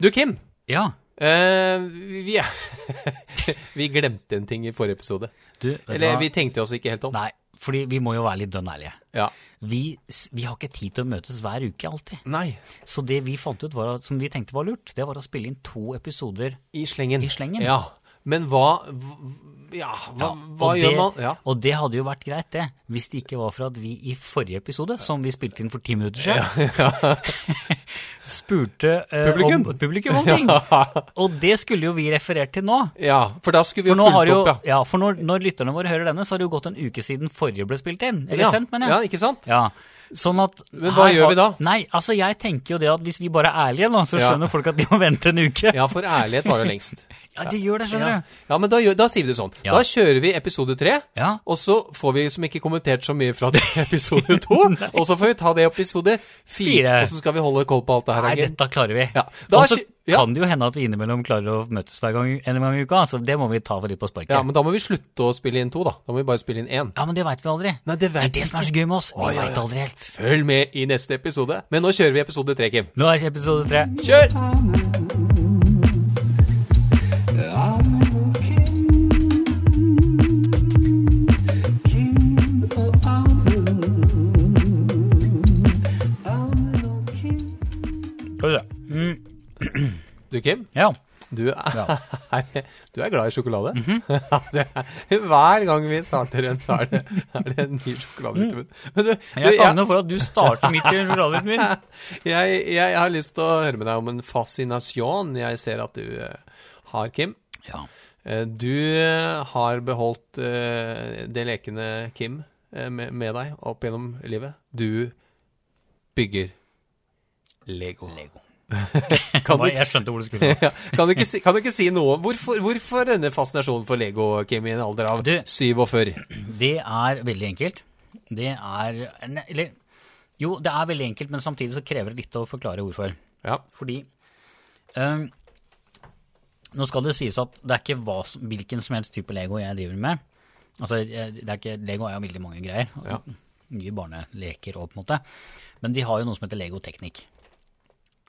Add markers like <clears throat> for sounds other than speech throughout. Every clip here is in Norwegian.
Du, Kim. Ja. Uh, vi, <laughs> vi glemte en ting i forrige episode. Du, Eller vi tenkte oss ikke helt om. Nei, fordi vi må jo være litt dønn ærlige. Ja. Vi, vi har ikke tid til å møtes hver uke alltid. Nei. Så det vi fant ut, var, som vi tenkte var lurt, det var å spille inn to episoder. I slengen. I slengen. Ja. Men hva Ja, hva, Ja, hva og gjør det, man? Ja. Og det hadde jo vært greit, det, hvis det ikke var for at vi i forrige episode, som vi spilte inn for ti minutter siden, <laughs> spurte uh, Publikum. om publikum om ting. Og det skulle jo vi referert til nå. ja, for da skulle vi jo fulgt opp, ja. ja, for når, når lytterne våre hører denne, så har det jo gått en uke siden forrige ble spilt inn. Eller ja. sendt, mener Ja, ikke sant? Ja. Sånn at Men hva her gjør vi da? Nei, altså jeg tenker jo det at hvis vi bare er ærlige nå, så Ja. skjønner folk at de må vente en uke. Ja, for ærlighet varer lengst. <laughs> Ja, det gjør det, skjønner du. ja men da, gjør, da sier vi det sånn. Ja. Da kjører vi episode tre, Ja. og så får vi som ikke kommentert så mye fra det <laughs> episode to, <laughs> og så får vi ta det i episode fire, Fire. og så skal vi holde koll på alt det her. Nei, dette klarer vi. Ja, da Og så skj- ja. kan det jo hende at vi innimellom klarer å møtes hver gang, en gang i uka, så det må vi ta for litt på sparket. Ja, men da må vi slutte å spille inn to, da. Da må vi bare spille inn én. Ja, men det veit vi aldri. Nei, det vet er det som er så gøy med oss. Vi ja, veit ja. aldri helt. Følg med i neste episode. Men nå kjører vi episode tre, Kim. Nå er episode tre. Kjør! Skal vi se. Mm, Du, Kim. ja. Du er, Ja. <laughs> du er glad i sjokolade? <laughs> Det er, hver gang vi starter en, så er det, er det en ny sjokolade ute. Men du, du, jeg kan jo for at du starter midt i sjokoladen min. <laughs> jeg, jeg har lyst til å høre med deg om en fascinasjon jeg ser at du eh, har, Kim. Ja. Eh, Du eh, har beholdt eh, det lekende Kim med, med deg opp gjennom livet. Du bygger Lego. Lego. <laughs> Kan du, Jeg skjønte hvor du skulle. <laughs> ja, kan, du ikke si, kan du ikke si noe hvorfor, hvorfor denne fascinasjonen for Lego, Kim, i en alder av Du- 47? Det er veldig enkelt. Det er Eller jo, det er veldig enkelt, men samtidig så krever det litt å forklare hvorfor. Ja. Fordi um, Nå skal det sies at det er ikke hva, hvilken som helst type Lego jeg driver med. Altså, det er ikke, Lego er jo veldig mange greier. Ja. Mye barneleker og på en måte. Men de har jo noe som heter Lego Teknikk.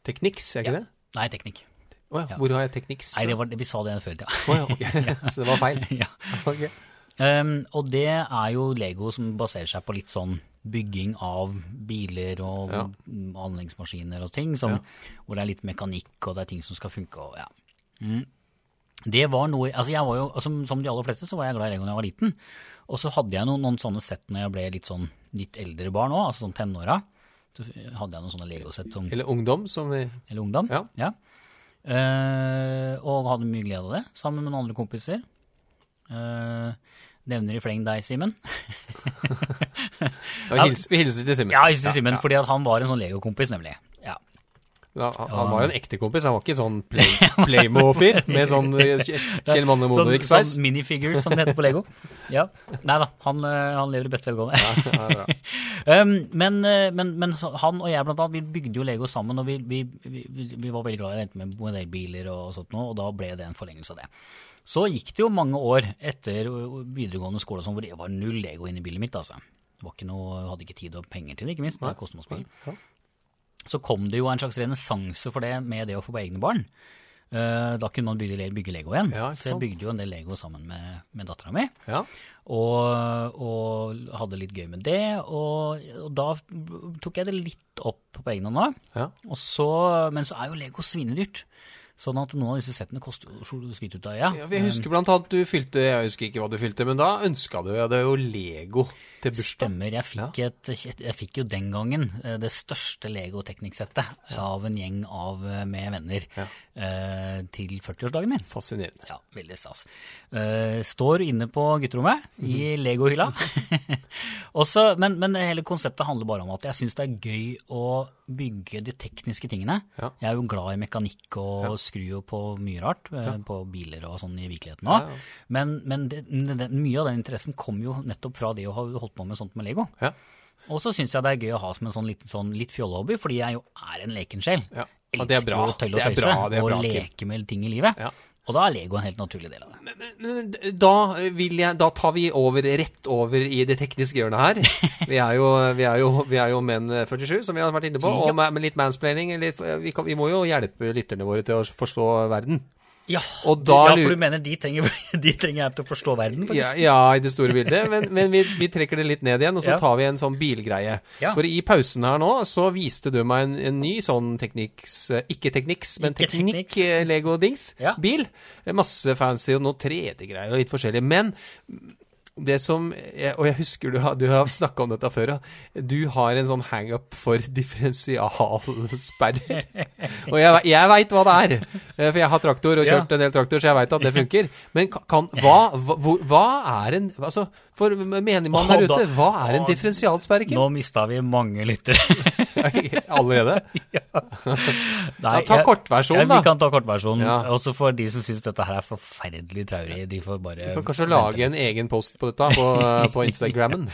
Tekniks, er ikke Ja. det? Nei, Teknikk. Oh, ja. Ja. Hvor har jeg Tekniks? Nei, det var, vi sa det før i tida. <laughs> <laughs> Ja. Så det var feil? <laughs> ja. Okay. Um, og det er jo Lego som baserer seg på litt sånn bygging av biler og Ja. anleggsmaskiner og ting, som, hvor det er litt mekanikk og det er ting som skal funke. Og, ja. mm. Det var noe, altså jeg var jo, som, Som de aller fleste så var jeg glad i Lego da jeg var liten. Og så hadde jeg noen, noen sånne sett når jeg ble litt sånn litt eldre barn òg, altså sånn tenåra. Så hadde jeg noen sånne Lego-sett som Eller ungdom, som vi eller ungdom. Ja. Eh, og hadde mye glede av det, sammen med noen andre kompiser. Uh, nevner i fleng deg, Simen. <laughs> ja, Vi hilser til Simen. Ja, hilser til Simen, fordi at han var en sånn Lego-kompis, nemlig. Ja. Ja, han, han var jo en ekte kompis, han var ikke sånn play, <laughs> Playmo-fyr med sånn eh, Kjell Manne Sånn, Monevik-sveis. sånn minifigures, som det heter på Lego. <laughs> Ja. Nei da, han, eh, han lever i beste velgående. Ja, ja, <laughs> Um, men, eh, men, men han og jeg blant annet, vi bygde jo Lego sammen, og vi, vi, vi, vi var veldig glad i å med modellbiler og sånt noe, og da ble det en forlengelse av det. Så gikk det jo mange år etter videregående skole sånn, hvor det var null Lego inni bilen mitt, altså. Det var ikke noe, hadde ikke tid og penger til det, ikke minst. Det kostet masse penger. Så kom det jo en slags renessanse for det med det å få på egne barn. Eh, da kunne man bygge, bygge Lego igjen. Ja, så jeg bygde jo en del Lego sammen med, med dattera mi. Ja. Og, og hadde litt gøy med det. Og, og da tok jeg det litt opp på egen hånd. da. Ja. Så, men så er jo Lego svinedyrt. Sånn at noen av disse settene koster jo skvitt ut av øya. Ja, vi husker blant annet du fylte Jeg husker ikke hva du fylte, men da ønska du deg jo Lego til bursdag. Stemmer. Jeg fikk, et, jeg fikk jo den gangen eh, det største Lego-teknikksettet av en gjeng av, eh, med venner Ja. eh, til 40-årsdagen min. Fascinerende. Ja, veldig stas. Står inne på gutterommet i Lego-hylla. <laughs> Men, men hele konseptet handler bare om at jeg syns det er gøy å bygge de tekniske tingene. Ja. Jeg er jo glad i mekanikk og skrur jo på mye rart, ja. på biler og sånn i virkeligheten Ja, òg. ja. Men, men det, det, mye av den interessen kom jo nettopp fra det å ha holdt på med sånt med Lego. Ja. Og så syns jeg det er gøy å ha som en sånn litt, sånn litt fjollehobby, fordi jeg jo er en lekensjel. Ja. Ja, det er bra. Elsker å tølle og tøyse og leke med ting i livet. Og da er Lego en helt naturlig del av det. Men, men da, vil jeg, da tar vi over rett over i det tekniske hjørnet her. <laughs> Vi er jo, vi er jo, vi er jo menn 47, som vi har vært inne på. Og med, med litt mansplaining. litt, vi, kan, vi må jo hjelpe lytterne våre til å forstå verden. Ja, Og da ja for du mener de trenger, <laughs> de trenger hjelp til å forstå verden? faktisk? Ja, ja, i det store bildet. Men, men vi, vi trekker det litt ned igjen, og så Ja. tar vi en sånn bilgreie. For i pausen her nå, så viste du meg en, en ny sånn teknikks eh, Ikke tekniks, men Ikke teknikk teknikks. eh, Lego-dings. Bil. Masse fancy og noe 3D-greier og litt forskjellig. Men det som Og jeg husker du har, du har snakka om dette før, ja. Du har en sånn hangup for differensialsperrer. og jeg, jeg veit hva det er. eh, For jeg har traktor og kjørt en del traktor, så jeg veit at det <laughs> funker. Men kan, kan, hva, hva, hva er en Altså, for menigmann der ute, hva er en å. Nå mista vi mange lyttere. <laughs> Allerede? <laughs> Nei, Ja, ta kortversjonen, kortversjonen, ja, da. Vi kan ta kortversjonen. Ja. Også for de som syns dette her er forferdelig traurig. De får bare Du kan kanskje lage en egen post på dette på, <laughs> på Instagrammen.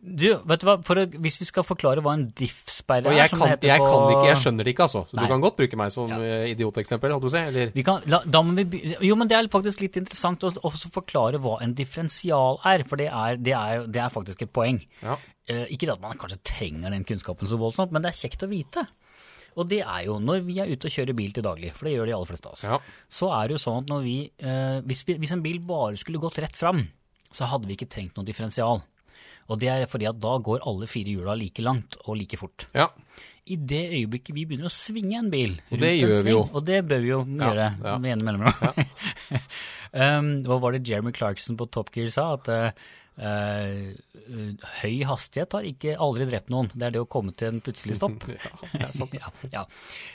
Du, vet du hva, for å, Hvis vi skal forklare hva en diff-sperre er, jeg som kan, det heter jeg på kan ikke, jeg skjønner det ikke, altså. Så Nei. du kan godt bruke meg som Ja. eh, idioteksempel, holdt du på å si. Eller Vi kan, la, da må vi, jo, men det er faktisk litt interessant å også forklare hva en differensial er, for det er, det er, det er faktisk et poeng. Ja. Eh, ikke at man kanskje trenger den kunnskapen så voldsomt, men det er kjekt å vite. Og det er jo når vi er ute og kjører bil til daglig, for det gjør de aller fleste av oss, Ja. så er det jo sånn at når vi, eh, hvis, vi hvis en bil bare skulle gått rett fram, så hadde vi ikke trengt noe differensial. Og det er fordi at da går alle fire hjula like langt og like fort. ja. I det øyeblikket vi begynner å svinge en bil Og det gjør sving, vi jo. Og det bør vi jo gjøre ja. med ene mellomrom. <laughs> um, hva var det Jeremy Clarkson på Top Gear sa? At eh, høy hastighet har ikke aldri drept noen. Det er det å komme til en plutselig stopp. <laughs> ja, det er sant. <laughs> ja, ja.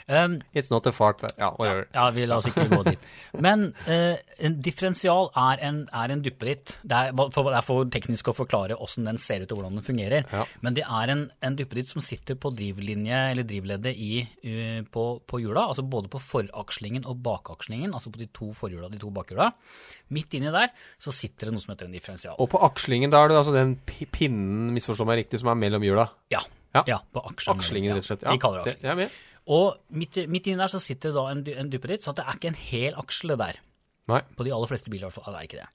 Um, It's not a fart. Ja, ja, ja, vi la oss ikke gå dit. Men uh, en differensial er en, er en duppeditt. Det er, for, det er for teknisk å forklare hvordan den ser ut og hvordan den fungerer. Men det er en, en duppeditt som sitter på drivlinje eller drivleddet i, uh, på, på hjula, altså både på forakslingen og bakakslingen, altså på de to forhjula de to bakhjula. Midt inni der så sitter det noe som heter en differensial. Og på akslingen, da er det altså den pinnen, misforstå meg riktig, som er mellom hjula. Ja, Ja. ja. på akslingen. Akslingen, rett og slett. Ja, Vi kaller det aksling. Det. Og midt, midt inni der så sitter det da en, en duppeditt, så det er ikke en hel aksle der. Nei. På de aller fleste biler i hvert fall, er det ikke det.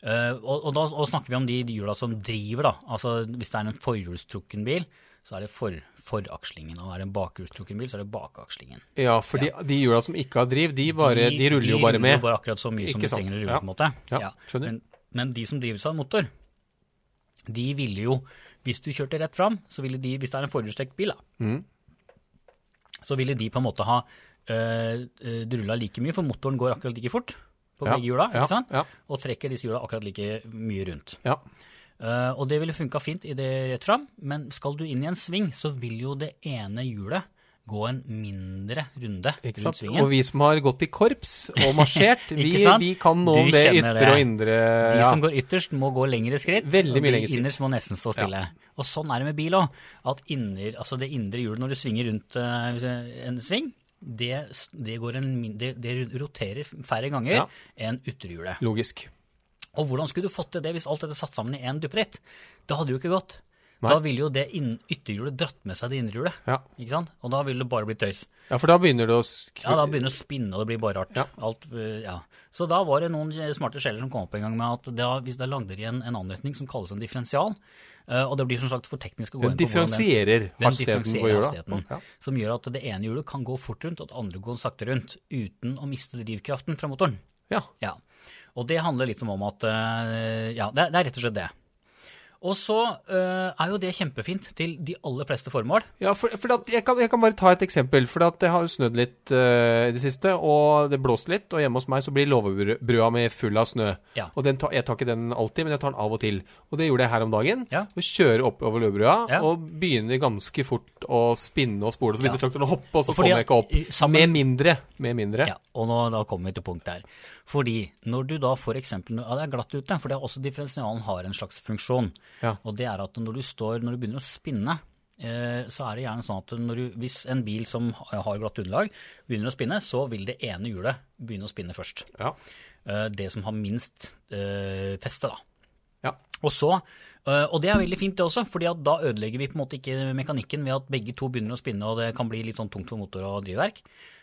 Uh, og, og da og snakker vi om de, de hjula som driver, da. Altså hvis det er en forhjulstrukken bil, så er det for, forakslingen. Og er det en bakhjulstrukken bil, så er det bakakslingen. Ja, for de, de hjula som ikke har driv, de, bare, de, ruller jo bare med. De ruller bare akkurat så mye som Ikke de trenger å rulle, Ja. på en måte. Ja, skjønner. Men, men de som drives av en motor, de ville jo Hvis du kjørte rett fram, så ville de, hvis det er en forhjulstrekt bil, da, Mm. så ville de på en måte ha øh, rulla like mye, for motoren går akkurat like fort på Ja, begge hjula, ja, ikke sant? ja. Og trekker disse hjula akkurat like mye rundt. Ja. Eh, og det ville funka fint i det rett fram, men skal du inn i en sving, så vil jo det ene hjulet gå en mindre runde rundt svingen. Og vi som har gått i korps og marsjert, <laughs> vi, vi kan nå det ytre det. og indre De som går ytterst, må gå lengre skritt. Veldig mye lengre skritt. innerst må nesten stå stille. Og sånn er det med bil òg. At inner, altså det indre hjulet når du svinger rundt uh, en sving, det, det, går en, det roterer færre ganger Ja. enn ytterhjulet. Logisk. Og hvordan skulle du fått til det hvis alt dette satt sammen i én duppeditt? Det hadde jo ikke gått. Nei. Da ville jo det ytterhjulet dratt med seg det indre hjulet. Ja. Ikke sant? Og da ville det bare blitt tøys. ja, for da begynner det å skru... Ja, da begynner det å spinne, og det blir bare rart. Ja. Alt, øh, ja. Så da var det noen smarte sjeler som kom opp en gang med at da, hvis da lagde de en, en anretning som kalles en differensial, øh, og det blir som sagt for teknisk å gå Den inn på hvordan den- differensierer den hastigheten på hjulet. hastigheten, Ja. Som gjør at det ene hjulet kan gå fort rundt, og det andre går sakte rundt, uten å miste drivkraften fra motoren. Ja. Ja. Og det handler litt om at øh, Ja, det er rett og slett det. Og så øh, er jo det kjempefint til de aller fleste formål. Ja, for, for jeg, kan, jeg kan bare ta et eksempel. For det har jo snødd litt eh, i det siste, og det blåser litt. Og hjemme hos meg så blir låvebrøda mi full av snø. Ja. Og den tar, jeg tar ikke den alltid, men jeg tar den av og til. Og det gjorde jeg her om dagen. Ja. Og kjører oppover låvebrøda, Ja. og begynner ganske fort å spinne og spole. Så begynner traktoren å hoppe, og så kommer jeg ikke opp. sammen- Med mindre. Med mindre. Ja, og nå, da kommer vi til punkt der. Fordi når du da f.eks. ja det er glatt ute, for det er også differensialen har en slags funksjon. Ja. Og det er at når du står, når du begynner å spinne, eh, så er det gjerne sånn at du, hvis en bil som har glatt underlag begynner å spinne, så vil det ene hjulet begynne å spinne først. Ja. Eh, det som har minst eh, feste da. Ja. Og så, og det er veldig fint det også, fordi da ødelegger vi på en måte ikke mekanikken ved at begge to begynner å spinne og det kan bli litt sånn tungt for motor og drivverk.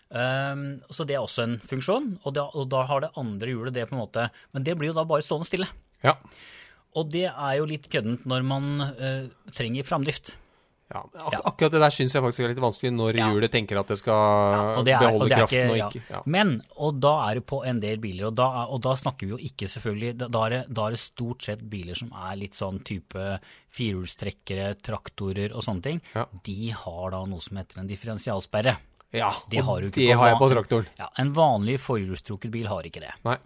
Så det er også en funksjon, og da, og da har det andre hjulet det på en måte Men det blir jo da bare stående stille. Ja. Og det er jo litt køddent når man uh, trenger framdrift. ja. Ak Ja. Akkurat det der syns jeg faktisk er litt vanskelig, når Ja. hjulet tenker at det skal og det er, beholde og det kraften ikke, og ikke ja. Men, og da er det på en del biler, og da, og da snakker vi jo ikke selvfølgelig Da, da, er det, da er det stort sett biler som er litt sånn type firehjulstrekkere, traktorer og sånne ting. Ja. De har da noe som heter en differensialsperre. ja. Det og har det har jeg på traktoren. Ja, En vanlig forhjulstrukket bil har ikke det. Nei.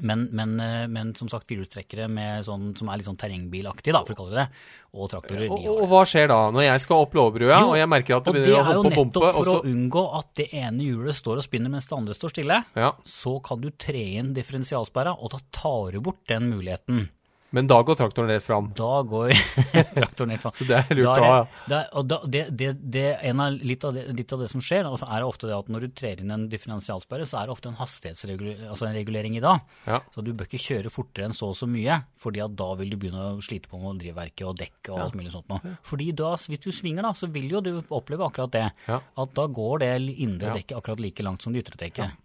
Men, men, eh, men som sagt, firehjulstrekkere sånn, som er litt sånn terrengbilaktig, da, for å kalle det det, og traktorer, Og, og det. hva skjer da, når jeg skal opp låvbrua, og jeg merker at det Og det begynner å er jo hoppe og nettopp bompe, nettopp for så å unngå at det ene hjulet står og spinner mens det andre står stille. Ja. Så kan du tre inn differensialsperra, og da tar du bort den muligheten. Men da går traktoren rett fram. Da går <laughs> traktoren rett fram. Det er lurt Da er, da, ja. da, det, det, det, en av, litt, av det, litt av det som skjer, er ofte det at når du trer inn en differensialsperre, så er det ofte en hastighetsregulering altså i dag. Ja. Så du bør ikke kjøre fortere enn så og så mye, fordi da vil du begynne å slite på med drivverket og dekk og alt mulig sånt noe. Fordi da, hvis du svinger da, så vil jo du oppleve akkurat det. Ja. At da går det indre Ja. dekket akkurat like langt som det ytre dekket.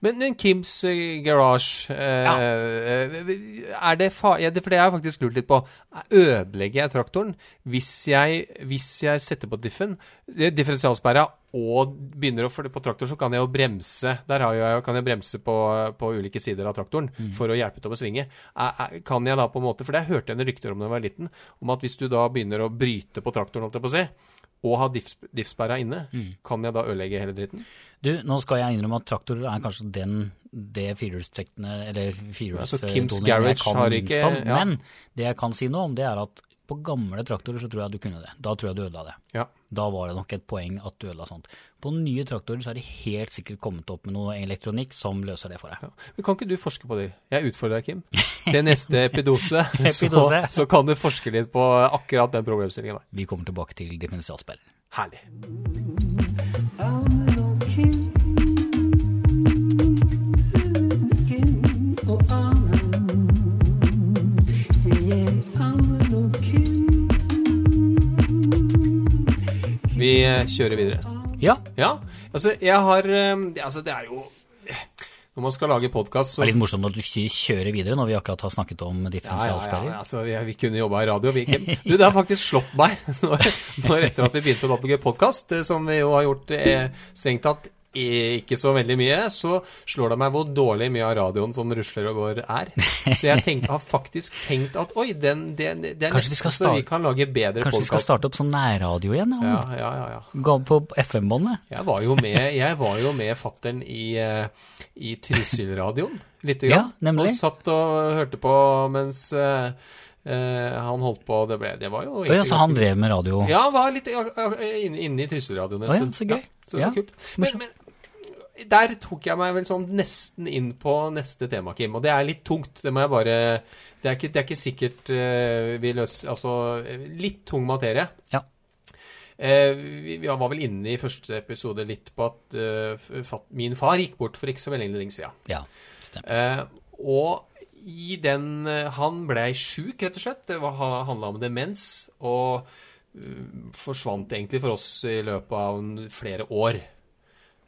Men, men Kims eh, Garage, eh, eh, er det. Ja, det, for det har jeg faktisk lurt litt på. Ødelegger jeg traktoren hvis jeg, hvis jeg setter på diffen, eh, differensialsperra, og begynner å følge på traktor så kan jeg jo bremse Der har jeg, kan jeg bremse på, på ulike sider av traktoren for å hjelpe til å svinge. Er, er, kan jeg da på en måte For det hørte jeg en rykter om da jeg var liten, om at hvis du da begynner å bryte på traktoren, holdt jeg på å si, og ha diff, diffsperra inne, kan jeg da ødelegge hele dritten? Du, nå skal jeg innrømme at traktorer er kanskje den, det firehjulstrekkene, eller Altså, ja, jeg kan minst om. ja. Men det jeg kan si noe om, det er at på gamle traktorer så tror jeg du kunne det. Da tror jeg du ødela det. Ja. Da var det nok et poeng at du ødela sånt. På nye traktorer så er de helt sikkert kommet opp med noe elektronikk som løser det for deg. Men kan ikke du forske på det? Jeg utfordrer deg, Kim. Til <laughs> neste epidose, <laughs> Epidose. Så, så kan du forske litt på akkurat den problemstillingen der. Vi kommer tilbake til differensialspill. Herlig. Eh, videre. Ja, Ja, altså jeg har eh, Altså det er jo Når man skal lage podkast, så det er litt morsomt at du kjører videre når vi akkurat har snakket om Ja, ja, differensialsperrer. ja, altså, vi, vi kunne jobba i radio, vi. <laughs> Du, det har faktisk slått meg <laughs> når, når etter at vi begynte å lage podkast, som vi jo har gjort eh, strengt tatt eh, ikke så veldig mye, så slår det meg hvor dårlig mye av radioen som rusler og går, er. Så jeg tenkt, har faktisk tenkt at oi, den, det, den, er Kanskje vi nesten starte, så vi kan lage bedre Kanskje vi skal starte opp sånn nærradio igjen? Ja. Ja, ja, ja, ja. Gå på FM-båndet? Jeg var jo med, jeg var jo med fattern i, eh, i Trysil-radioen, lite Ja, grann. nemlig. Og satt og hørte på mens eh, han holdt på, det, ble, det var jo Å ja, så han drev med radio? Ja, han var litt ja, ja, inne, inne i Trysil-radioen en stund. ja, så gøy. så det var Ja, kult. Men, men der tok jeg meg vel sånn nesten inn på neste tema, Kim. Og det er litt tungt, det må jeg bare Det er ikke, det er ikke sikkert uh, vi løser Altså, eh, litt tung materie. Ja. Uh, vi, vi var vel inne i første episode litt på at uh, fat, min far gikk bort for ikke så veldig lenge siden. Ja, stemmer. Eh, og i den eh, Han blei sjuk, rett og slett. Det handla om demens. Og eh, forsvant egentlig for oss i løpet av flere år.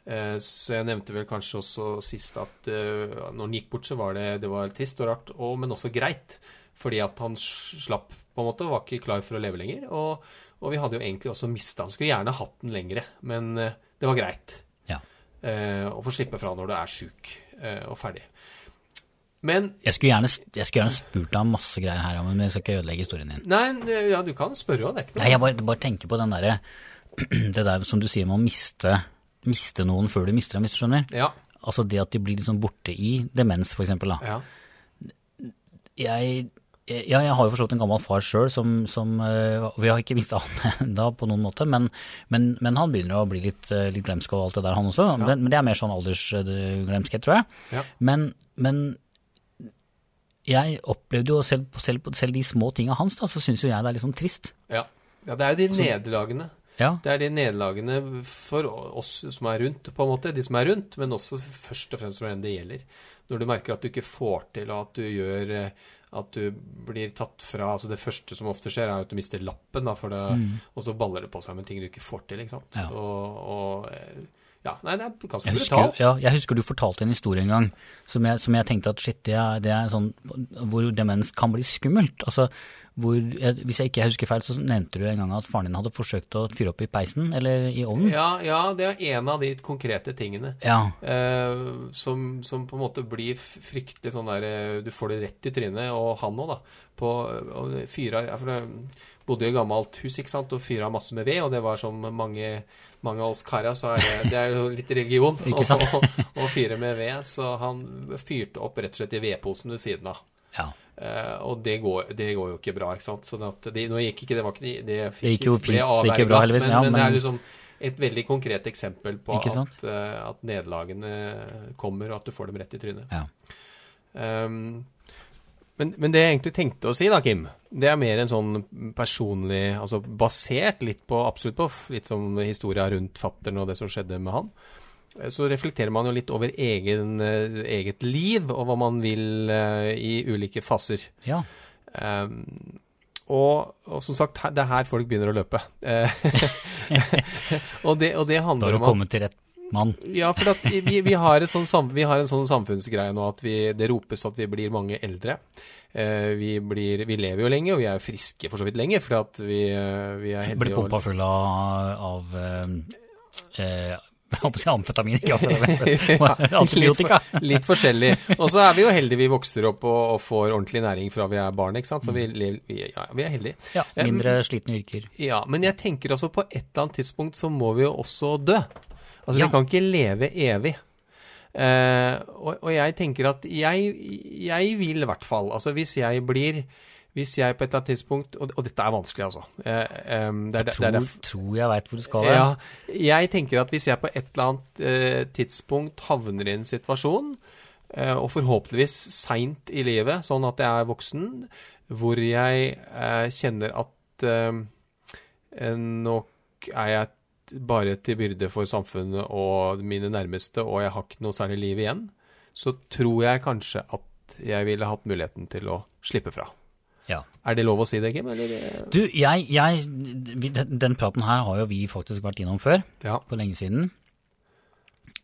Eh, så jeg nevnte vel kanskje også sist at eh, når han gikk bort, så var det, det var trist og rart, og, men også greit. Fordi at han slapp, på en måte, var ikke klar for å leve lenger. Og, og vi hadde jo egentlig også mista Han skulle gjerne hatt den lengre, men eh, det var greit Ja. eh, å få slippe fra når du er sjuk eh, og ferdig. Men Jeg skulle gjerne, jeg skulle gjerne spurt deg om masse greier her, men jeg skal ikke ødelegge historien din. Nei, ja, du kan spørre òg, det er ikke noe. Nei, jeg bare, bare tenker på den derre <clears throat> Det der som du sier med å miste, miste noen før du mister dem, hvis du skjønner. Ja, Altså det at de blir liksom borte i demens, for eksempel. Da. ja. Jeg, ja, jeg har jo forstått en gammel far sjøl som, som eh, Vi har ikke mista han <laughs> ennå på noen måte, men, men, men han begynner å bli litt, eh, litt glemsk og alt det der, han også. Men, men det er mer sånn aldersglemskhet, tror jeg. Ja. Men, men jeg opplevde jo selv, selv, selv de små tinga hans, da, så syns jo jeg det er litt sånn trist. ja. ja det er jo de nederlagene. Ja, Det er de nederlagene for oss som er rundt, på en måte, de som er rundt, men også først og fremst for den det gjelder. Når du merker at du ikke får til, og at du gjør eh, at du blir tatt fra altså Det første som ofte skjer, er at du mister lappen, da, for det, og så baller det på seg med ting du ikke får til. ikke sant? Ja. Og, og eh, Ja, nei, det er ganske Jeg husker, brutalt. ja, jeg husker du fortalte en historie en gang som jeg, som jeg tenkte at shit, det er, det er sånn hvor demens kan bli skummelt. Altså, hvor, hvis jeg ikke husker feil, så nevnte du en gang at faren din hadde forsøkt å fyre opp i peisen, eller i ovnen. Ja, ja, det er en av de konkrete tingene. Ja. Eh, som, som på en måte blir fryktelig sånn der eh, Du får det rett i trynet, og han òg, da. På og fyrer, For jeg bodde i et gammelt hus, ikke sant, og fyra masse med ved, og det var som mange, mange av oss karer, så er det, det er jo litt religion <laughs> <laughs> å fyre med ved. Så han fyrte opp rett og slett i vedposen ved siden av. ja. Eh, og det går, det går jo ikke bra, ikke sant. Sånn at det, nå gikk ikke det var ikke, det fikk, Det gikk jo fint, det gikk jo bra, heldigvis, Men, ja, men det er liksom et veldig konkret eksempel på at, eh, at nederlagene kommer, og at du får dem rett i trynet. Ja. Um, men, men det jeg egentlig tenkte å si, da, Kim, det er mer en sånn personlig Altså basert litt på absolutt på litt sånn historia rundt fattern og det som skjedde med han. Eh, Så reflekterer man jo litt over egen, eh, eget liv og hva man vil eh, i ulike faser. ja. Um, og, og som sagt, det er her folk begynner å løpe. <laughs> Og, det, og det Da handler har du om kommet til rett mann. ja, for at vi, vi, har et sånn, vi har en sånn samfunnsgreie nå at vi, det ropes at vi blir mange eldre. Vi, blir, vi lever jo lenge, og vi er friske for så vidt lenge, for at vi, vi er Blir heldige. pumpa full av, av eh, jeg håper å si amfetamin, ikke amfetamin. <laughs> <laughs> Antibiotika. Litt, litt forskjellig. Og så er vi jo heldige vi vokser opp og, og får ordentlig næring fra vi er barn, ikke sant. Så vi, vi, ja, vi er heldige. Ja, mindre slitne yrker. Ja, men jeg tenker altså på et eller annet tidspunkt så må vi jo også dø. Altså Ja. vi kan ikke leve evig. Eh, og, og jeg tenker at jeg, jeg vil i hvert fall, altså hvis jeg blir hvis jeg på et eller annet tidspunkt Og, og dette er vanskelig, altså. Eh, det er, er Tror, tror jeg veit hvor du skal. ja, jeg tenker at hvis jeg på et eller annet eh, tidspunkt havner i en situasjon, eh, og forhåpentligvis seint i livet, sånn at jeg er voksen, hvor jeg eh, kjenner at eh, nok er jeg bare til byrde for samfunnet og mine nærmeste, og jeg har ikke noe særlig liv igjen, så tror jeg kanskje at jeg ville hatt muligheten til å slippe fra. Ja. Er det lov å si det, Kim? Eller? Du, jeg, jeg den, praten her har jo vi faktisk vært innom før, Ja. for lenge siden.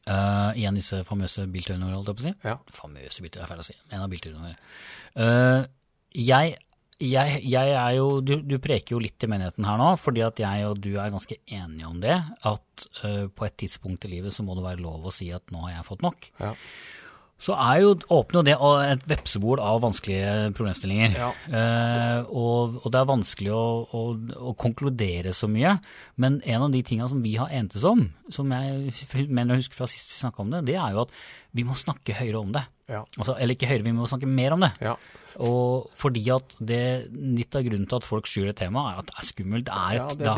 Uh, I en av disse famøse bilturene våre, holdt jeg på å si. ja. Famøse bilturer, det er feil å si. En av bilturene våre. Eh, jeg, jeg, jeg er jo du, du preker jo litt i menigheten her nå, fordi at jeg og du er ganske enige om det. At uh, på et tidspunkt i livet så må det være lov å si at nå har jeg fått nok. Ja. Så er jo, åpner jo det et vepsebol av vanskelige problemstillinger. Ja. Eh, og, og det er vanskelig å, å, å konkludere så mye. Men en av de tingene som vi har entes om, som jeg mener å huske fra sist vi snakka om det, det er jo at vi må snakke høyere om det. Ja. Altså, eller ikke høyere, vi må snakke mer om det. ja. Og fordi at det, litt av grunnen til at folk skyr et tema, er at det er skummelt. Det er, Ja, et, det er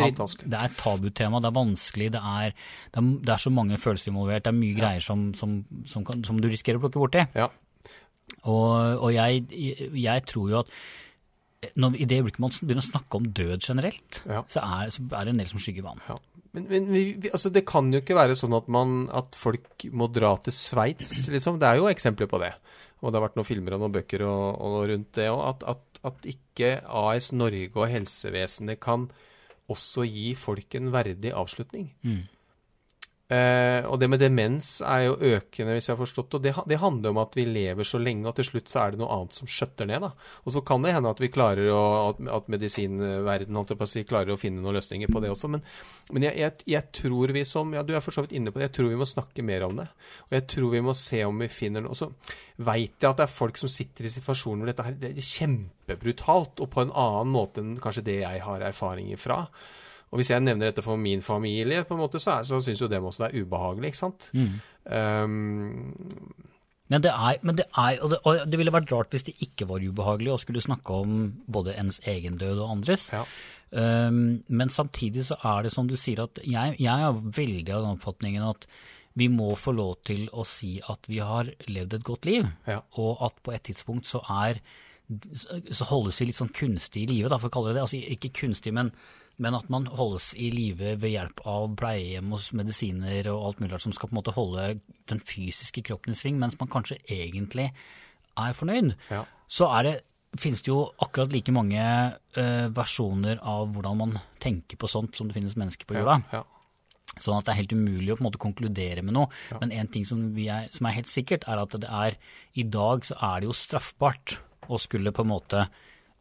det er et tabutema, det er vanskelig, det er, det er, det så mange følelser involvert, det er mye greier som, som, som, kan, som du risikerer å plukke borti. ja. Og, og jeg, jeg tror jo at når, i det øyeblikket man begynner å snakke om død generelt, Ja. så, er, så er det en del som skygger vann. Ja. Men, men vi, altså det kan jo ikke være sånn at, man, at folk må dra til Sveits, liksom. Det er jo eksempler på det. Og det har vært noen filmer og noen bøker og, og rundt det òg. At, at, at ikke AS Norge og helsevesenet kan også gi folk en verdig avslutning. Mm. Eh, og det med demens er jo økende, hvis jeg har forstått. Og det, det handler om at vi lever så lenge, og til slutt så er det noe annet som skjøtter ned. da. Og så kan det hende at vi klarer å, at, at medisinverden å si, klarer å finne noen løsninger på det også. Men, men jeg, jeg, jeg tror vi som Ja, du er for så vidt inne på det. Jeg tror vi må snakke mer om det. Og jeg tror vi må se om vi finner noe. Og Så veit jeg at det er folk som sitter i situasjoner hvor dette her det er kjempebrutalt, og på en annen måte enn kanskje det jeg har erfaringer fra. Og hvis jeg nevner dette for min familie, på en måte, så, er- så syns jo dem også det er ubehagelig, ikke sant. Mm. Um, Men det, er, men det er, og det, og det ville vært rart hvis det ikke var ubehagelig å skulle snakke om både ens egen død og andres. ja. Um, men samtidig så er det som du sier at jeg, jeg er veldig av den oppfatningen at vi må få lov til å si at vi har levd et godt liv, Ja. og at på et tidspunkt så er så holdes vi litt sånn kunstig i live, da, for å kalle det det. Altså ikke kunstig, men, men at man holdes i live ved hjelp av pleiehjem og medisiner og alt mulig som skal på en måte holde den fysiske kroppen i sving, mens man kanskje egentlig er fornøyd. Ja. Så er det finnes det jo akkurat like mange uh, versjoner av hvordan man tenker på sånt som det finnes mennesker på jorda. Ja. Sånn at det er helt umulig å på en måte konkludere med noe. Men en ting som, vi er, som er helt sikkert, er at det er i dag så er det jo straffbart å skulle på en måte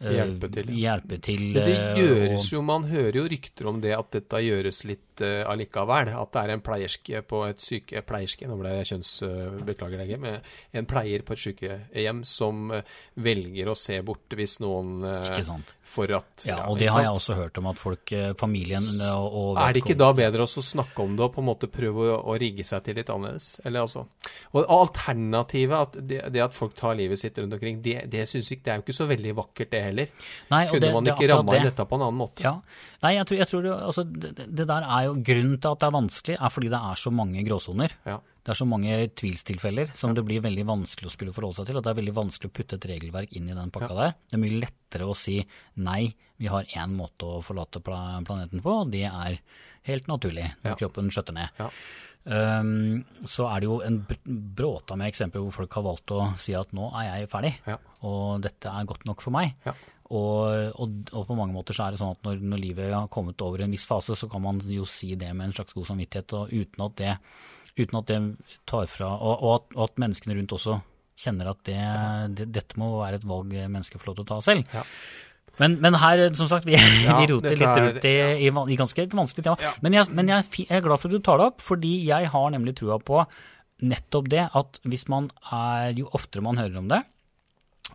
Hjelpe til, ja. hjelpe til Men det eh, gjøres og- jo, man hører jo rykter om det at dette gjøres litt eh, allikevel. At det er en pleierske på et syke... Pleierske, nå ble jeg kjønns... eh, beklager deg, men en pleier på et sykehjem som eh, velger å se bort hvis noen eh. For at Ja, og ja, det har jeg også hørt om at folk, eh, familien og, og Er det ikke da bedre å snakke om det og på en måte prøve å, å rigge seg til litt annerledes? Eller altså Og alternativet, at det, det at folk tar livet sitt rundt omkring, det, det synes jeg det er jo ikke så veldig vakkert, det heller. Nei, Kunne det- man ikke ramma inn det. dette på en annen måte? Ja. Nei, jeg tror, jeg tror det, altså, det, det der er jo grunnen til at det er vanskelig, er fordi det er så mange gråsoner. Ja. Det er så mange tvilstilfeller som det blir veldig vanskelig å skulle forholde seg til. Og det er veldig vanskelig å putte et regelverk inn i den pakka der. Det er mye lettere å si nei, vi har én måte å forlate planeten på, og det er helt naturlig når Ja. kroppen skjøtter ned. Ja. Um, så er det jo en bråta med eksempler hvor folk har valgt å si at nå er jeg ferdig, Ja. og dette er godt nok for meg. Og, og, og på mange måter så er det sånn at når, når livet har kommet over en viss fase, så kan man jo si det med en slags god samvittighet, og uten at det, uten at det tar fra Og, og, at, og at menneskene rundt også kjenner at det, det, dette må være et valg mennesker får lov til å ta selv. Ja. Men, men her, som sagt, vi, <laughs> Ja, vi roter litt rundt i, i, i ganske et vanskelig tema. Ja. Men, jeg, men jeg, er jeg er glad for at du tar det opp, fordi jeg har nemlig trua på nettopp det at hvis man er Jo oftere man hører om det,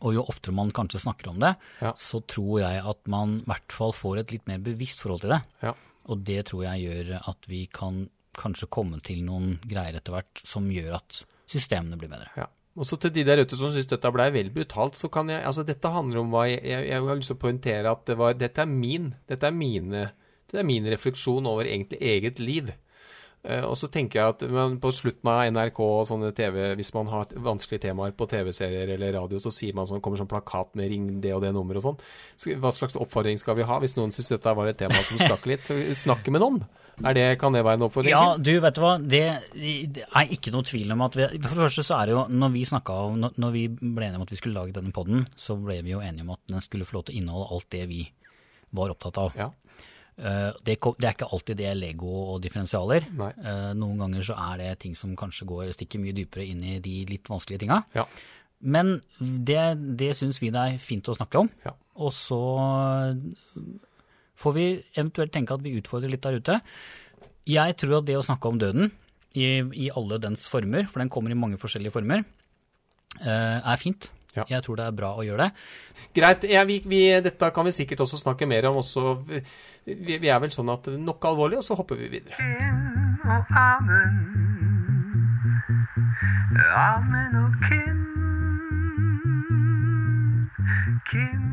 og jo oftere man kanskje snakker om det, Ja. så tror jeg at man i hvert fall får et litt mer bevisst forhold til det. Ja. Og det tror jeg gjør at vi kan kanskje komme til noen greier etter hvert som gjør at systemene blir bedre. Ja. Og så til de der ute som syns dette ble vel brutalt, så kan jeg Altså, dette handler om hva jeg, jeg, jeg har lyst til å poengtere at det var Dette er min. Dette er mine Det er min refleksjon over egentlig eget liv. Eh, og så tenker jeg at men på slutten av NRK og sånne TV, hvis man har vanskelige temaer på TV-serier eller radio, så sier man sånn, kommer sånn plakat med 'ring det og det nummeret' og sånn. Hva slags oppfordring skal vi ha hvis noen syns dette var et tema som stakk litt? Snakke med noen. Er det, kan det være en oppfordring? Ja, du, vet du hva. Det, det er ikke noe tvil om at vi For det første så er det jo Når vi snakket om, når, vi ble enige om at vi skulle lage denne podden, så ble vi jo enige om at den skulle få lov til å inneholde alt det vi var opptatt av. Ja. Eh, det, er ikke alltid det er Lego og differensialer. Nei. Eh, noen ganger så er det ting som kanskje går stikker mye dypere inn i de litt vanskelige tinga. Ja. Men det, det syns vi det er fint å snakke om. Ja. Og så får vi eventuelt tenke at vi utfordrer litt der ute. Jeg tror at det å snakke om døden i, i alle dens former, for den kommer i mange forskjellige former, eh, er fint. Ja. Jeg tror det er bra å gjøre det. Greit. Ja, vi, vi, dette kan vi sikkert også snakke mer om. Også, vi, vi er vel sånn at nok alvorlig, og så hopper vi videre. og amen. Amen og Kim. Kim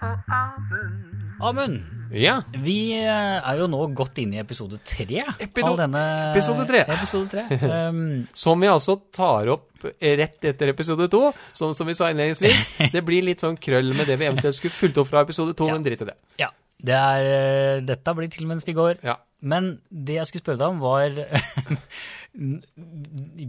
og amen. Amund, Ja. vi eh, er jo nå godt inne i episode tre Epido- av denne episode tre. Episode tre. <laughs> Um, Som vi altså tar opp rett etter episode to, som, som vi sa innledningsvis. <laughs> Det blir litt sånn krøll med det vi eventuelt skulle fulgt opp fra episode to, Ja. men drit i det. ja. Det er, eh, dette blir til mens vi går. Ja. Men det jeg skulle spørre deg om, var <laughs>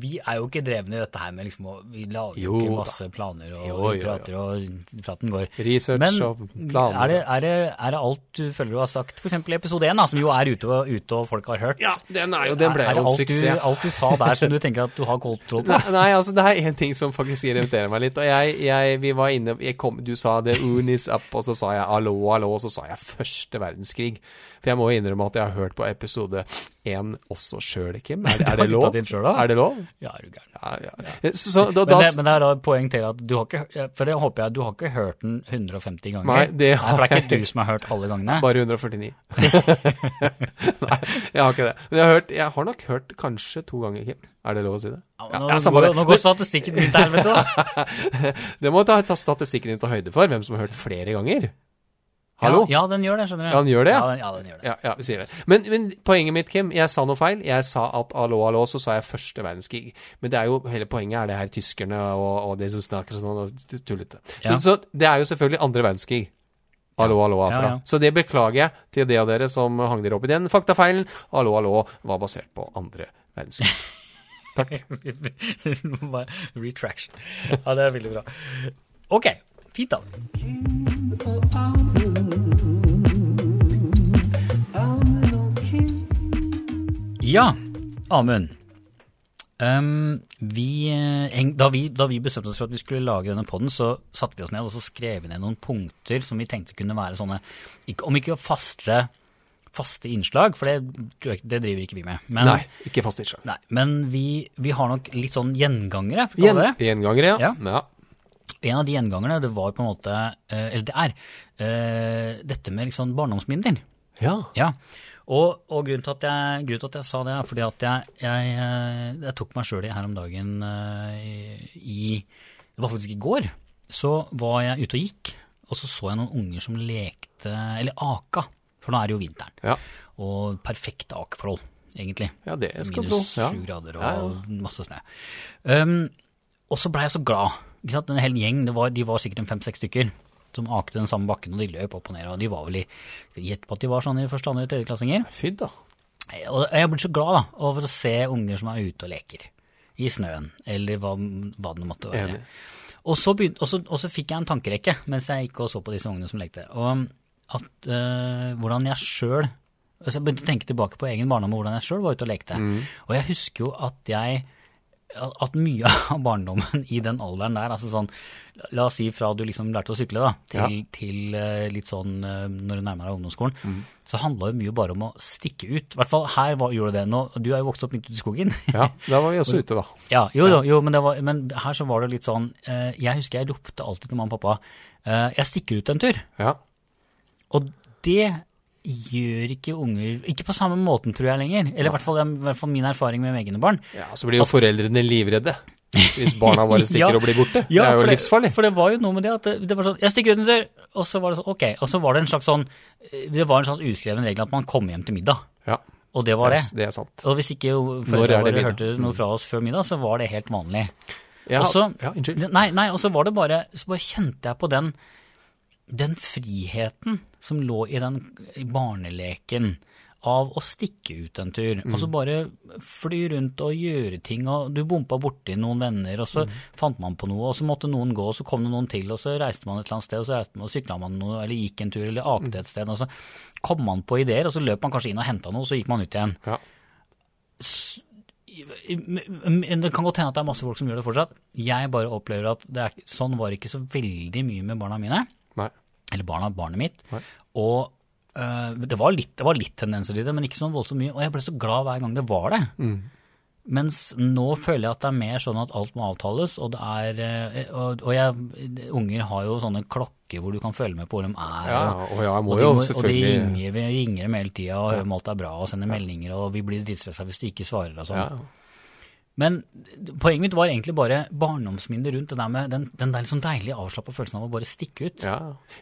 Vi er jo ikke drevne i dette her med liksom å Vi lager jo ikke masse planer, og Jo, jo, jo. prater, og praten går. Research Men og planer. er det, er, det, er det alt du føler du har sagt, f.eks. i episode én, som jo er ute og, ute og folk har hørt? Ja, den er jo Den ble er det jo en alt du, suksess. alt du sa der som du tenker at du har kontroll på? <laughs> Nei, nei, altså det er én ting som faktisk irriterer meg litt. Og jeg, jeg vi var inne jeg kom, Du sa det unis up, og så sa jeg hallo, hallo, og så sa jeg første verdenskrig. For jeg må jo innrømme at jeg har hørt på episode én også sjøl, Kim. Er, <laughs> er det lov? selv? Er det lov? Ja, er du gæren. Ja, ja. Så, så, da, Men det, men det er da poeng til at du har ikke For det håper jeg du har ikke hørt den 150 ganger. Nei, det har for det er jeg ikke du som har hørt alle gangene. Bare 149. <laughs> Nei, jeg har ikke det. Men jeg har, hørt, jeg har nok hørt kanskje to ganger, Kim. Er det lov å si det? Ja, Ja, nå, ja, går, det. nå går statistikken din til helvete, da. <laughs> Det må ta, ta statistikken din til høyde for, hvem som har hørt flere ganger. Hallo? Ja, ja, den gjør det, skjønner du. Ja, den gjør det, ja? Den, ja, den gjør det. Ja, ja, vi sier det. Men, men poenget mitt, Kim, jeg sa noe feil. Jeg sa at hallo, hallo, så sa jeg første verdenskrig. Men det er jo, hele poenget er det her tyskerne og, og de som snakker sånn og tullete. Så, Ja. så det er jo selvfølgelig andre verdenskrig. Hallo, hallo, Ja, afra. ja. Så det beklager jeg til de av dere som hang dere opp i den faktafeilen. Hallo, hallo var basert på andre verdenskrig. <laughs> Takk. Retraction. Ja, det er veldig bra. Ok, fint da. Ja, Amund. Um, vi, eh, da, vi, da vi bestemte oss for at vi skulle lage denne podden, så satte vi oss ned og så skrev vi ned noen punkter som vi tenkte kunne være sånne, om ikke faste, faste innslag, for det, det driver ikke vi med. Men, Nei, ikke faste innslag. nei, men vi, vi har nok litt sånn gjengangere, det. Gjengangere, ja. Ja. ja. En av de gjengangerne, det var på en måte, eh, eller det er, eh, dette med liksom barndomsminner. Ja. Ja, og, og grunnen, til jeg, grunnen til at jeg sa det, er fordi at jeg, jeg, eh, jeg tok meg sjøl i her om dagen eh, i Det var faktisk i går. Så var jeg ute og gikk, og så så jeg noen unger som lekte Eller aka, for nå er det jo vinteren. Ja. Og perfekte akeforhold, egentlig. ja, det skal du sju Minus Ja. grader og Ja, masse snø. Um, og så blei jeg så glad. En hel gjeng, det var, de var sikkert en fem-seks stykker, som akte den samme bakken, og de løp opp og ned. Og de var vel i Gjett på at de var sånn i første, andre, tredjeklassinger. Fy da. Og jeg blir så glad da, over å se unger som er ute og leker. I snøen, eller hva, hva det måtte være. Og så, begyn- og, så, og så fikk jeg en tankerekke mens jeg gikk og så på disse ungene som lekte. Og at øh, hvordan jeg sjøl altså Jeg begynte å tenke tilbake på egen barndom og hvordan jeg sjøl var ute og lekte. Og jeg husker jo at jeg at mye <laughs> av barndommen i den alderen der, altså sånn La oss si fra du liksom lærte å sykle da, til, Ja. til eh, litt sånn eh, når du nærmer deg ungdomsskolen, så handla jo mye bare om å stikke ut. I hvert fall her var, gjorde det. Nå, du er jo vokst opp midt ute i skogen. <laughs> Ja, da var vi også ute, da. Ja, jo, jo, jo men, det var, men her så var det litt sånn eh, Jeg husker jeg ropte alltid til mamma og pappa Jeg stikker ut en tur. Ja. Og det gjør ikke unger Ikke på samme måten, tror jeg, lenger. Eller i hvert fall, i hvert fall min erfaring med egne barn. ja, Så blir jo foreldrene livredde hvis barna våre <laughs> stikker Ja. og blir borte. Ja, det er jo for livsfarlig. For det var jo noe med det at det, det var sånn Jeg stikker under tur, og så var det sånn Ok. Og så var det en slags sånn Det var en slags uskreven regel at man kom hjem til middag. Ja, Og det var det. det er sant. Og hvis ikke foreldrene våre hørte noe fra oss før middag, så var det helt vanlig. Ja, også, ja, unnskyld. Nei, nei, og så var det bare Så bare kjente jeg på den Den friheten som lå i den barneleken av å stikke ut en tur. og så bare fly rundt og gjøre ting, og du bompa borti noen venner, og så fant man på noe, og så måtte noen gå, og så kom det noen til, og så reiste man et eller annet sted, og så reiste man, og sykla man noe, eller gikk en tur, eller akte et sted, og så kom man på ideer, og så løp man kanskje inn og henta noe, og så gikk man ut igjen. Ja. Det kan godt hende at det er masse folk som gjør det fortsatt. Jeg bare opplever at det er, sånn var det ikke så veldig mye med barna mine. Eller barna, barnet mitt. Nei. Og uh, det, var litt, det var litt tendenser i det, men ikke sånn voldsomt mye. Og jeg ble så glad hver gang det var det. Mm. Mens nå føler jeg at det er mer sånn at alt må avtales, og det er øh, Og, og jeg, unger har jo sånne klokker hvor du kan følge med på hvor de er. Ja, og, ja, og de, jo og de ringer, vi ringer dem hele tida og hører om alt er bra og sender meldinger, og vi blir dritstressa hvis de ikke svarer og sånn. Men poenget mitt var egentlig bare barndomsminnet rundt det der med den, den der liksom deilige avslappa følelsen av å bare stikke ut. Ja.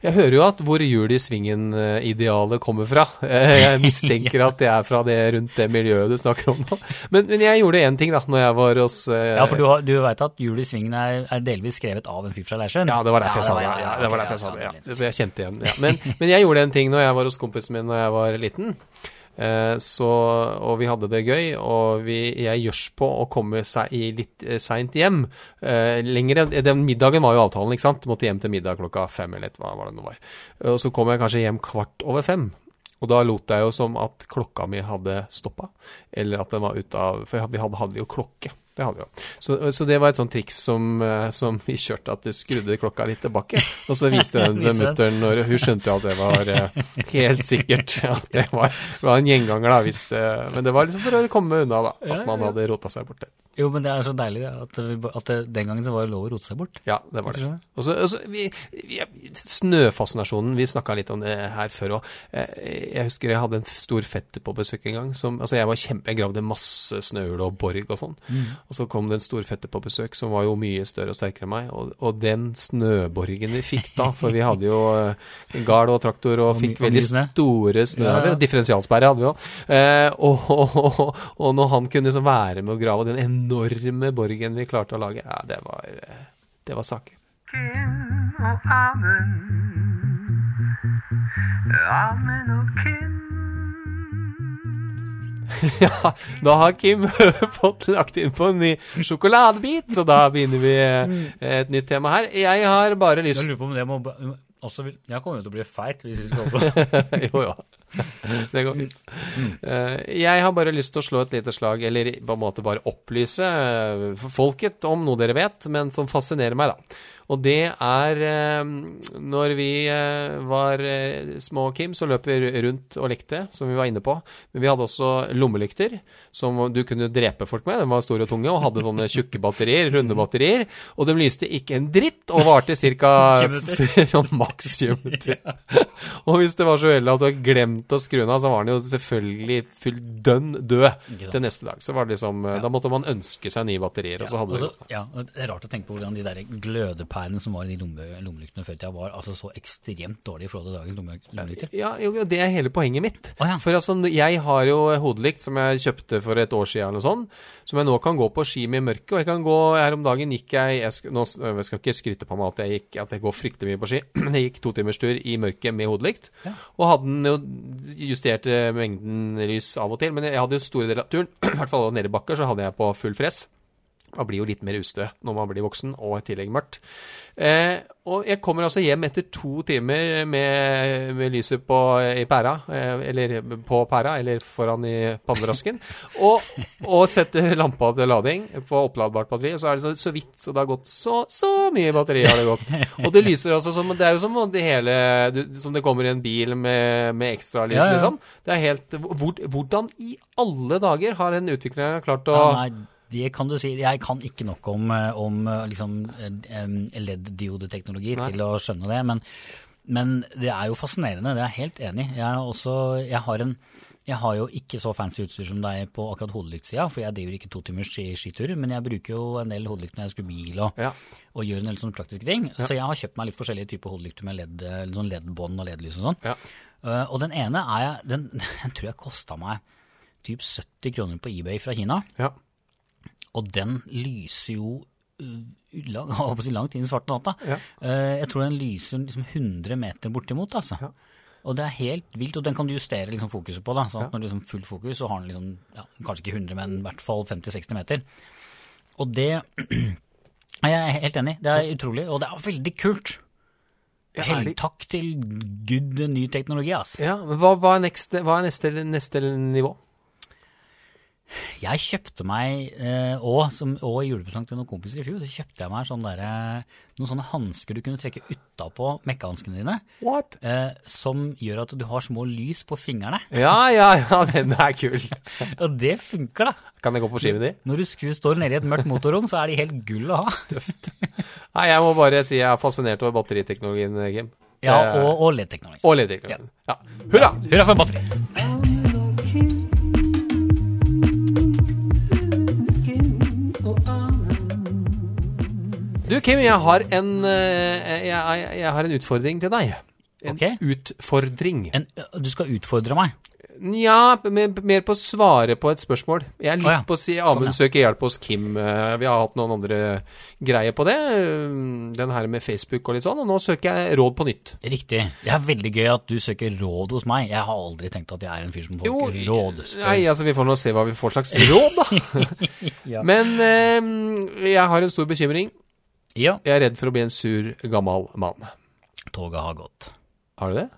Jeg hører jo at hvor hjul i svingen-idealet kommer fra. Eh, <laughs> Jeg mistenker <laughs> at det er fra det rundt det miljøet du snakker om nå. Men, men jeg gjorde én ting da når jeg var hos uh, Ja, for du, har- du veit at Jul i svingen er, er delvis skrevet av en fyr fra Leirsjøen? Ja, det var derfor jeg sa det. Ja, det var derfor jeg sa det, ja. Så jeg kjente igjen. Ja. <laughs> Men, men jeg gjorde en ting når jeg var hos kompisen min når jeg var liten. Eh, så, og vi hadde det gøy, og vi, jeg gjørs på å komme seg litt eh, seint hjem. Eh, lenger, den middagen var jo avtalen, ikke sant? Måtte hjem til middag klokka fem eller hva var det nå var. Og så kom jeg kanskje hjem kvart over fem. Og da lot jeg jo som at klokka mi hadde stoppa, eller at den var ute av For vi hadde, hadde jo klokke. Det hadde vi jo. Så, så det var et sånt triks som, eh, som vi kjørte, at det skrudde klokka litt tilbake. Og så viste <laughs> den til mutter'n, og hun skjønte jo at det var eh, helt sikkert at det var, var en gjenganger, da. Hvis det, men det var liksom for å komme unna, da. At man hadde rota seg bort. Jo, men det er så deilig det, at, vi, at det, den gangen så var det lov å rote seg bort. Ja, det var det. Og så, vi, vi, snøfascinasjonen, vi snakka litt om det her før òg. Jeg husker jeg hadde en stor fetter på besøk en gang. Som, altså jeg var kjempe, jeg gravde masse snøhul og borg og sånn. Og så kom det en storfette på besøk som var jo mye større og sterkere enn meg. Og, og den snøborgen vi fikk da, for vi hadde jo eh, gard og traktor og Og fikk og veldig snø. store snøhaver. Ja, ja. Differensialsperre hadde vi òg. Eh, og, og, og, og når han kunne så være med å grave den enorme borgen vi klarte å lage, ja, det var, eh, det var saker. Kim og Amund. Amund og Kim. <laughs> Ja, da har Kim <laughs> fått lagt inn på en ny sjokoladebit, så da begynner vi eh, et nytt tema her. Jeg har bare Jeg lyst lurer på om det må også vil, Jeg kommer jo til å bli feit hvis vi skal <laughs> holde på. Jo, jo. det går fint. Eh, jeg har bare lyst til å slå et lite slag, eller på en måte bare opplyse eh, folket om noe dere vet, men som fascinerer meg, da. Og det er eh, Når vi eh, var eh, små, Kim, så løp vi rundt og lekte, som vi var inne på. Men vi hadde også lommelykter som du kunne drepe folk med. De var store og tunge og hadde sånne tjukke batterier, runde batterier. Og de lyste ikke en dritt og varte ca. 20 <laughs> maks 20 minutter. og hvis det var så uheldig at du hadde glemt å skru den av, så var den jo selvfølgelig full dønn død til neste dag. Så var det liksom Da måtte man ønske seg nye batterier, og så hadde og så- ja, det er rart å tenke på hvordan de der glødepærene som var i de lomme, lommelyktene før i tida, var altså så ekstremt dårlige i forhold til dagens lomme, lommelykter. Ja, jo, det er hele poenget mitt. Oh, ja. For altså, jeg har jo hodelykt som jeg kjøpte for et år siden eller noe sånt, som jeg nå kan gå på ski med i mørket. Og jeg kan gå Her om dagen gikk jeg Jeg skal, nå, jeg skal ikke skryte på meg at jeg, gikk, at jeg går fryktelig mye på ski, <clears throat> men jeg gikk totimerstur i mørket med hodelykt. Ja. Og hadde den jo justert eh, mengden lys av og til, men jeg hadde jo store deler av turen, <clears throat> i hvert fall nede i bakker, så hadde jeg på full fress. Man blir jo litt mer ustø når man blir voksen, og i tillegg mørkt. Eh, og jeg kommer altså hjem etter to timer med, med lyset på, i pæra, eh, eller på pæra, eller foran i pannerasken, <laughs> og, og setter lampa til lading på oppladbart batteri, og så er det så, så vidt, så det har gått så, så mye batteri har det gått. Og det lyser altså som, det er jo som om det hele, du, som det kommer i en bil med, med ekstra lys, Ja, ja. liksom. Det er helt, hvor, hvordan i alle dager har en utvikler klart å... Ja, nei, det kan du si. Jeg kan ikke nok om, eh, om eh, liksom, eh, LED-diodeteknologi til å skjønne det, men, men det er jo fascinerende. Det er jeg helt enig i. Jeg, også, jeg, har en- jeg har jo ikke så fancy utstyr som deg på akkurat hodelyktsida, for jeg driver ikke to timers skitur, men jeg bruker jo en del hodelykt når jeg skrur bil og, Ja. og gjør en del sånne praktiske ting. Så jeg har kjøpt meg litt forskjellige typer hodelykter med LED, sånn LED-bånd og LED-lys og sånn. Ja. Uh, og den ene er jeg, den, <laughs> den tror jeg kosta meg typ 70 kroner på eBay fra Kina. Ja. Og den lyser jo <laughs> si langt inn i svarte natta. Ja. Eh, jeg tror den lyser liksom 100 meter bortimot, altså. Ja. Og det er helt vilt, og den kan du justere liksom fokuset på. da, sånn at Ja. Når du er liksom full fokus, så har den liksom, ja, kanskje ikke 100, men i hvert fall 50-60 meter. Og det <clears throat> er jeg helt enig. Det er utrolig, og det er veldig kult. Er Hell, takk til gud ny teknologi, altså. Ja, men hva, hva er, neste, hva er neste, neste nivå? Jeg kjøpte meg, eh, og, i julepresang til noen kompiser i fjor, så kjøpte jeg meg sånne der, noen sånne hansker du kunne trekke utapå mekkehanskene dine, What? eh, som gjør at du har små lys på fingrene. <laughs> Ja, ja, ja, den er kul. <laughs> Og det funker, da. Kan jeg gå på ski med de? Når du skrur, står nede i et mørkt motorrom, så er de helt gull å ha. <laughs> Nei, jeg må bare si jeg er fascinert over batteriteknologien, Kim. Ja, Eh, og, og LED-teknologien. og LED-teknologien. Ja. Hurra! Hurra for batteri! Du, Kim, jeg har en, eh, jeg, jeg, jeg har en utfordring til deg. En okay. utfordring. En, du skal utfordre meg. Nja, mer, på å svare på et spørsmål. Jeg er litt oh, ja. på å si Sånn, Amund ja. søker hjelp hos Kim. Eh, Vi har hatt noen andre greier på det. eh, Den her med Facebook og litt sånn. Og nå søker jeg råd på nytt. Riktig. Det er veldig gøy at du søker råd hos meg. Jeg har aldri tenkt at jeg er en fyr som folk rådspør. Nei, altså vi får nå se hva vi får slags råd, da. <laughs> Ja. Men eh, jeg har en stor bekymring. Ja, Jeg er redd for å bli en sur, gammel mann. toget har gått. Har du det?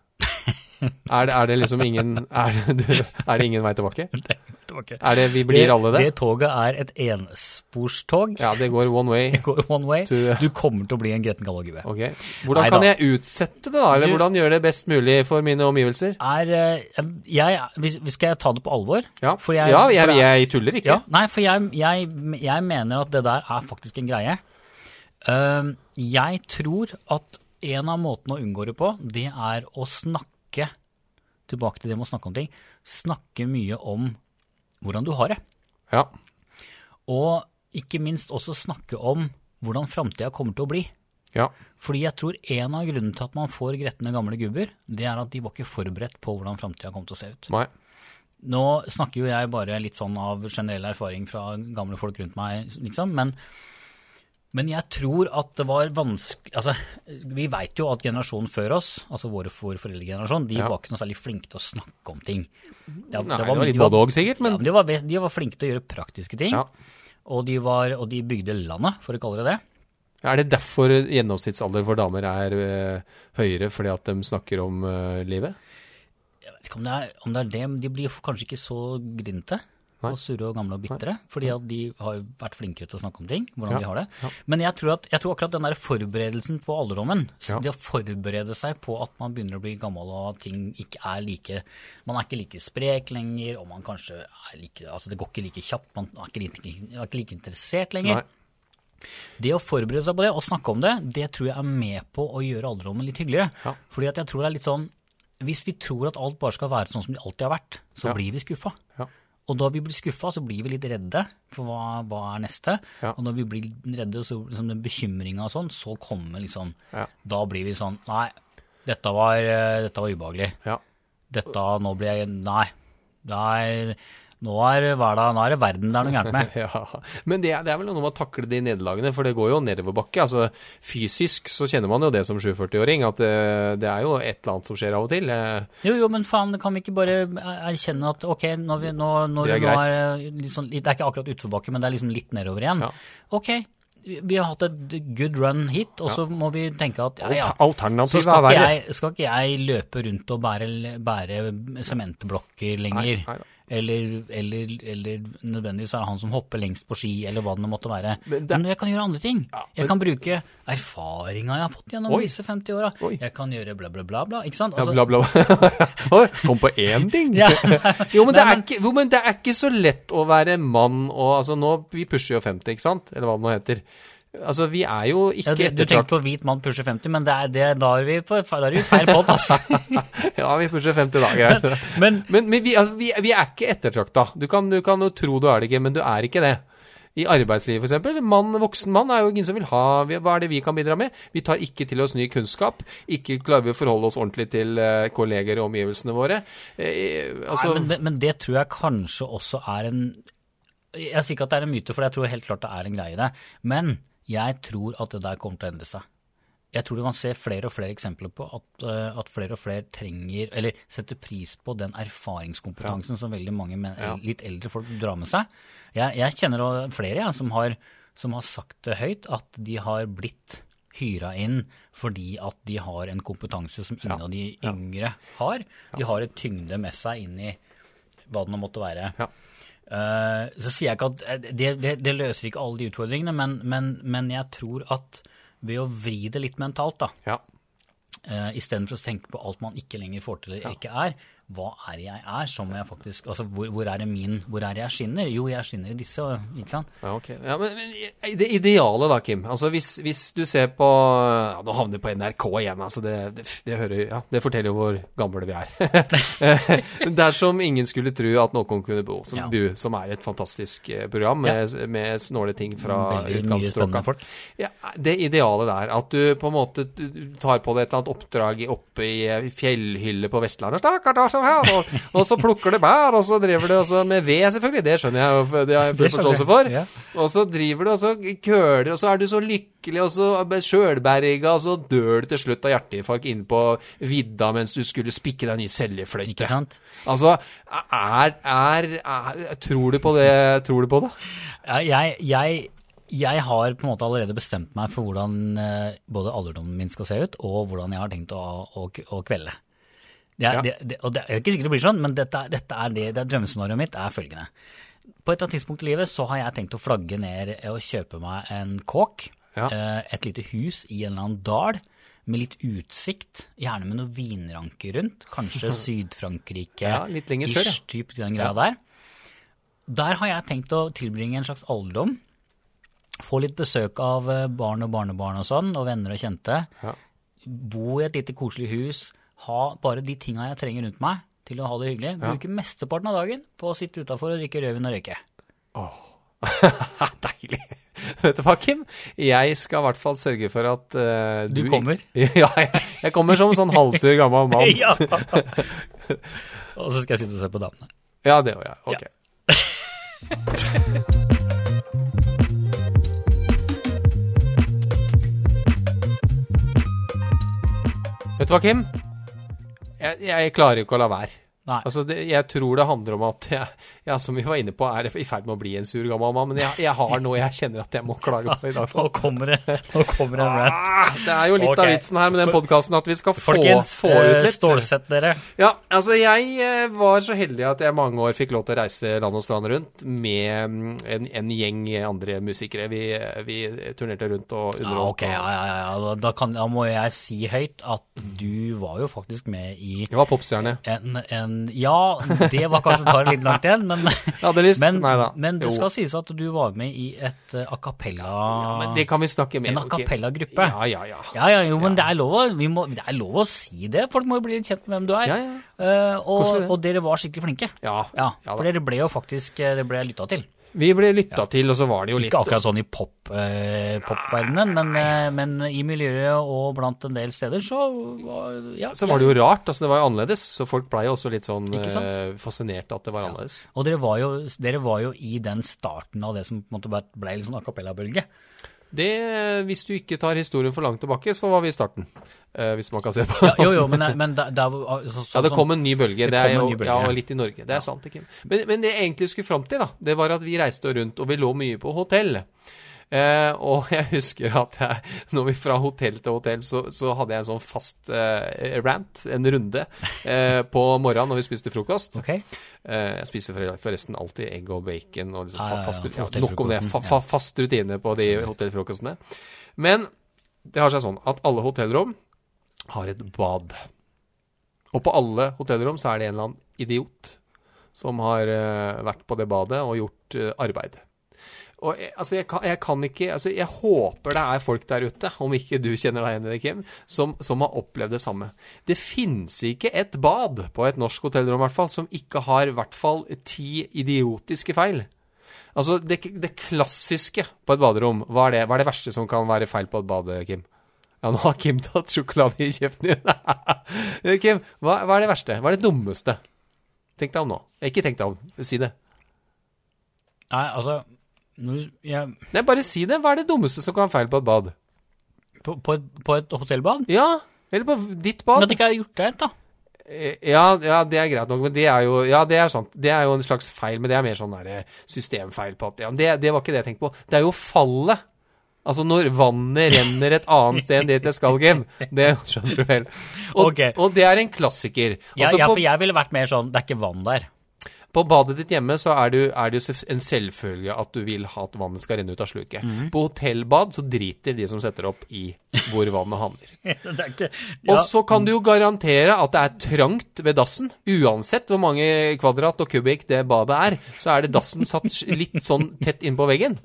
Er det, er det liksom ingen er det, du, er det ingen vei tilbake? <laughs> Tilbake. Er det Vi blir alle det? Det toget er et ensporstog. Ja, det går one way. <laughs> Det går one way. To- Du kommer til å bli en gretten gammel gubbe. Ok. Hvordan Neida. kan jeg utsette det, da? Eller Du- hvordan gjøre det best mulig for mine omgivelser? Er, eh, jeg, skal jeg ta det på alvor? Ja, jeg- ja jeg, jeg- tuller ikke. Ja, nei, for jeg, jeg mener at det der er faktisk en greie. Ehm, jeg tror at en av måtene å unngå det på, det er å snakke, tilbake til det med å snakke om ting, snakke mye om hvordan du har det. Ja. Og ikke minst også snakke om hvordan framtida kommer til å bli. ja. Fordi jeg tror en av grunnene til at man får gretne gamle gubber, det er at de var ikke forberedt på hvordan framtida kom til å se ut. Nei. Nå snakker jo jeg bare litt sånn av generell erfaring fra gamle folk rundt meg, liksom, men, men jeg tror at det var vanskelig Altså, vi veit jo at generasjonen før oss, altså for foreldregenerasjon, de Ja. var ikke noe særlig flinke til å snakke om ting. Det, Nei, det var litt de både òg, sikkert, ja, men men de var, de var flinke til å gjøre praktiske ting, Ja. og, de var, og de bygde landet, for å kalle det det. Er det derfor gjennomsnittsalder for damer er eh, høyere, fordi at de snakker om eh, livet? Jeg vet ikke om det er, om det, er det, men de blir kanskje ikke så grinte. Og surre og gamle og bitre, fordi at de har jo vært flinkere til å snakke om ting, hvordan Ja, de har det. ja. Men jeg tror, at, jeg tror akkurat den der forberedelsen på alderdommen, Ja. det å forberede seg på at man begynner å bli gammel og at ting ikke er like Man er ikke like sprek lenger, og man kanskje er like Altså det går ikke like kjapt, man er ikke like, er ikke like interessert lenger. Nei. Det å forberede seg på det og snakke om det, det tror jeg er med på å gjøre alderdommen litt hyggeligere. Ja. Fordi at jeg tror det er litt sånn Hvis vi tror at alt bare skal være sånn som det alltid har vært, så Ja. blir vi skuffa. Ja. Og da vi blir skuffa, så blir vi litt redde for hva, hva er neste. Ja. Og når vi blir redde, så liksom den bekymringa og sånn, så kommer liksom Ja. Da blir vi sånn Nei, dette var, eh, dette var ubehagelig. Ja. Dette Nå blir jeg Nei. Nei. Nå er, det, nå er det verden det er noe gærent med. <laughs> Ja, Men det er, det er vel noe med å takle de nederlagene, for det går jo nedoverbakke. Altså, fysisk så kjenner man jo det som 47-åring, at det, det er jo et eller annet som skjer av og til. Eh, Jo, jo, men faen, kan vi ikke bare erkjenne at ok, når vi, nå, når Det er greit. er sånn, Det er ikke akkurat utforbakke, men det er liksom litt nedover igjen. Ja. Ok, vi har hatt et good run hit, og så må vi tenke at ja, ja. Alternativet skal er verre. jeg, skal ikke jeg løpe rundt og bære, bære sementblokker lenger. Nei, nei. Eller, eller, eller nødvendigvis er det han som hopper lengst på ski, eller hva det måtte være. Men Men, jeg kan gjøre andre ting. jeg kan bruke erfaringa jeg har fått gjennom Oi. disse 50 åra. Jeg kan gjøre bla, bla, bla, bla. Ikke sant? Ja, Altså- bla, bla, bla. <laughs> Oi, kom på én ting! Ja. <laughs> jo, men <laughs> det men- ikke, jo, men det er ikke så lett å være mann og altså nå, Vi pusher jo 50, ikke sant? Eller hva det nå heter. Altså, vi er jo Ja, ikke du, du ettertrakt... tenkte på hvit mann pusher 50, men det er, det, da er vi på da er vi feil båt, altså. <laughs> Ja, vi pusher 50 da, greit. Men Men, men vi, altså, vi, vi er ikke ettertrakta. Du kan, du kan jo tro du er det ikke, men du er ikke det. I arbeidslivet f.eks. Mann, voksen mann er jo ingen som vil ha Hva er det vi kan bidra med? Vi tar ikke til oss ny kunnskap. Ikke klarer vi å forholde oss ordentlig til eh, kolleger og omgivelsene våre. Eh, altså, Nei, men, men det tror jeg kanskje også er en Jeg sier ikke at det er en myte, for jeg tror helt klart det er en greie i det. Men jeg tror at det der kommer til å endre seg. Jeg tror du kan se flere og flere eksempler på at, eh, at flere og flere trenger, eller setter pris på den erfaringskompetansen som veldig mange men, Ja. litt eldre folk drar med seg. Jeg, jeg kjenner flere jeg, som, har, som har sagt det høyt, at de har blitt hyra inn fordi at de har en kompetanse som ingen Ja. av de yngre har. De har et tyngde med seg inn i hva det nå måtte være. Ja. Eh, så sier jeg ikke at eh, det, det, det løser ikke alle de utfordringene, men, men, men jeg tror at ved å vri det litt mentalt, da, ja. uh, istedenfor å tenke på alt man ikke lenger får til eller ikke er, hva er det jeg er? Så må jeg faktisk, altså hvor, hvor er det min, hvor er det jeg skinner? Jo, jeg skinner i disse, ikke sant? Ja, ok. Ja, men, men det ideale da, Kim. Altså hvis, hvis du ser på ja, Nå havner vi på NRK igjen. altså Det, det, det, hører, ja, det forteller jo hvor gamle vi er. <laughs> Dersom ingen skulle tro at noen kunne bo, som, Ja. bu, som er et fantastisk eh, program med, med snåle ting fra folk. Ja, det ideale der, at du på en måte tar på deg et eller annet oppdrag oppe i eh, fjellhylle på Vestlandet, stakkar, sånn her, og, og så plukker du bær, og så driver du også med ved, selvfølgelig, det skjønner jeg, jo, det har jeg full forståelse for. ja. Og så driver du, og så køler, og så er du så lykkelig, og så sjølberga, og så dør du til slutt av hjerteinfarkt inne på vidda mens du skulle spikke deg ny seljefløyte. Ikke sant? Altså, er, er, er Tror du på det? Tror du på det? Ja, jeg, jeg, jeg har på en måte allerede bestemt meg for hvordan eh, både alderdommen min skal se ut, og hvordan jeg har tenkt å, å, å kvelde. Det er, Ja. det, det, og det er ikke sikkert det blir sånn, men dette, dette er det, det drømmescenarioet mitt er følgende. På et eller annet tidspunkt i livet så har jeg tenkt å flagge ned og kjøpe meg en kåk, Ja. eh, et lite hus i en eller annen dal, med litt utsikt, gjerne med noen vinranker rundt, kanskje <laughs> Syd-Frankrike, Ja, litt lenger sør, ja. ish, typ den greia der. Der har jeg tenkt å tilbringe en slags alderdom. Få litt besøk av eh, barn og barnebarn og sånn, og venner og kjente. Ja. Bo i et lite koselig hus. Ha bare de tinga jeg trenger rundt meg til å ha det hyggelig. Bruke mesteparten av dagen på å sitte utafor og drikke rødvin og røyke. <laughs> Deilig. Vet du hva, Kim? Jeg skal i hvert fall sørge for at uh, Du kommer? <laughs> Ja, jeg, jeg kommer som sånn halvsur gammel mann. <laughs> ja! og så skal jeg sitte og se på damene. Ja, det gjør jeg. Ok. Vet du hva, Kim? Jeg, jeg klarer ikke å la være. Nei. Altså, det, jeg tror det handler om at jeg, ja, som vi var inne på, er i ferd med å bli en sur gammel mann. Men jeg, jeg har noe jeg kjenner at jeg må klage på i dag. <laughs> Nå kommer det, nå kommer det en rant. Ah, det er jo litt okay. av vitsen her med den podkasten at vi skal få, Folkens, få ut eh, litt. stålsett dere. Ja, altså jeg eh, var så heldig at jeg mange år fikk lov til å reise land og strand rundt med mm, en, en gjeng andre musikere. Vi, vi turnerte rundt og underholdt. Ja, ja, ja, ja, ja. Da, da, kan, da må jeg si høyt at du var jo faktisk med i Jeg var popstjerne. en, en Ja, det var kanskje å ta det litt langt igjen, men, <laughs> men, men det skal sies at du var med i et eh, a cappella ja, men Det kan vi snakke mer En a cappella-gruppe. Ja, ja, ja. Ja, ja, jo, men det er, lov, må, det er lov å si det. Folk må jo bli kjent med hvem du er. Ja, ja. Eh, og, og dere var skikkelig flinke. Ja, for dere ble jo faktisk eh, ble lytta til. Vi ble lytta til, og så var det jo litt Ikke akkurat sånn i pop, eh, popverdenen, men, eh, men i miljøet og blant en del steder så ja, Så var det jo rart. altså Det var jo annerledes. Så folk blei jo også litt sånn eh, fascinert at det var annerledes. Og dere var, jo, dere var jo i den starten av det som på en måte litt sånn a cappella-bølge. Det, Hvis du ikke tar historien for langt tilbake, så var vi i starten. Uh, hvis man kan se på Ja, jo, jo, men, men der, der så, så, Ja, det kom en ny bølge. Det Det, er jo bølge, ja, ja. og litt i Norge. Det er sant, Kim. Men, men det jeg egentlig skulle fram til, da, det var at vi reiste rundt, og vi lå mye på hotell. Eh, og jeg husker at jeg, når vi fra hotell til hotell, så, så hadde jeg en sånn fast eh, rant, en runde, eh, <laughs> på morgenen når vi spiste frokost. Okay. Eh, jeg spiser forresten alltid egg og bacon og liksom Ja, fast, ja, ja, ja, nok om det. Fa, fa, fast rutine på de hotellfrokostene. Men det har seg sånn at alle hotellrom har et bad. Og på alle hotellrom så er det en eller annen idiot som har eh, vært på det badet og gjort eh, arbeid. Og jeg, altså jeg, kan, jeg kan ikke altså Jeg håper det er folk der ute, om ikke du kjenner deg igjen i det, Kim, som, som har opplevd det samme. Det finnes ikke et bad på et norsk hotellrom hvert fall, som ikke har i hvert fall ti idiotiske feil. Altså, det, det klassiske på et baderom, hva er, det, hva er det verste som kan være feil på et bad, Kim? Ja, nå har Kim tatt sjokolade i kjeften din. <laughs> Kim, hva, hva er det verste? Hva er det dummeste? Tenk deg om nå. Ikke tenk deg om, si det. Nei, altså når jeg, Nei, bare si det. Hva er det dummeste som kan være feil på et bad? på, på, et, på et hotellbad? Ja, eller på ditt Men bad. at det ikke er gjort rent, da. Eh, Ja, ja, det er greit nok, men det er jo Ja, det er sant. Det er jo en slags feil, men det er mer sånn der systemfeil på at ja, det, det var ikke det jeg tenkte på. Det er jo fallet. Altså når vannet renner et annet <laughs> sted enn dit det skal, Kim. Det skjønner du vel. Og, okay. og det er en klassiker. Altså ja, ja, for jeg ville vært mer sånn Det er ikke vann der. På badet ditt hjemme så er det jo er det en selvfølge at du vil ha at vannet skal renne ut av sluket. Mm. På hotellbad så driter de som setter opp i hvor vannet havner. <laughs> er ikke Og så kan du jo garantere at det er trangt ved dassen. Uansett hvor mange kvadrat og kubikk det badet er, så er det dassen satt litt sånn tett innpå veggen.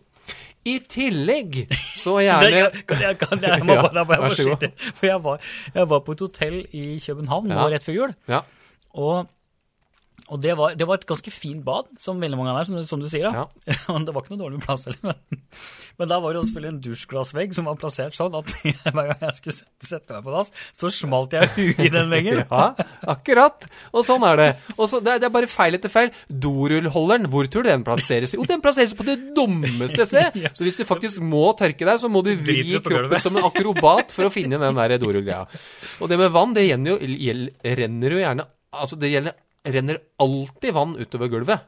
I tillegg så <laughs> gjerne kan jeg, kan jeg, jeg må <laughs> bare, jeg må skyte. For jeg var, jeg var på et hotell i København Ja. rett før jul. Ja. Og, og det, var, det var et ganske fint bad, som veldig mange er, som, som du sier. da. ja. <laughs> det var ikke noe dårlig plass heller. Men, men da var det jo selvfølgelig en dusjglassvegg som var plassert sånn at <laughs> hver gang jeg skulle sette, sette meg på dass, så smalt jeg huet i den veggen. <laughs> Ja, akkurat. Og sånn er det. Og så, det, er, bare feil etter feil. Dorullholderen, hvor tror du den plasseres? Jo, den plasseres på det dummeste sted. Så hvis du faktisk må tørke deg, så må du vri kroppen som en akrobat for å finne den der dorullgreia. Og det med vann, det jo, renner jo gjerne Altså, det gjelder, renner alltid vann utover gulvet.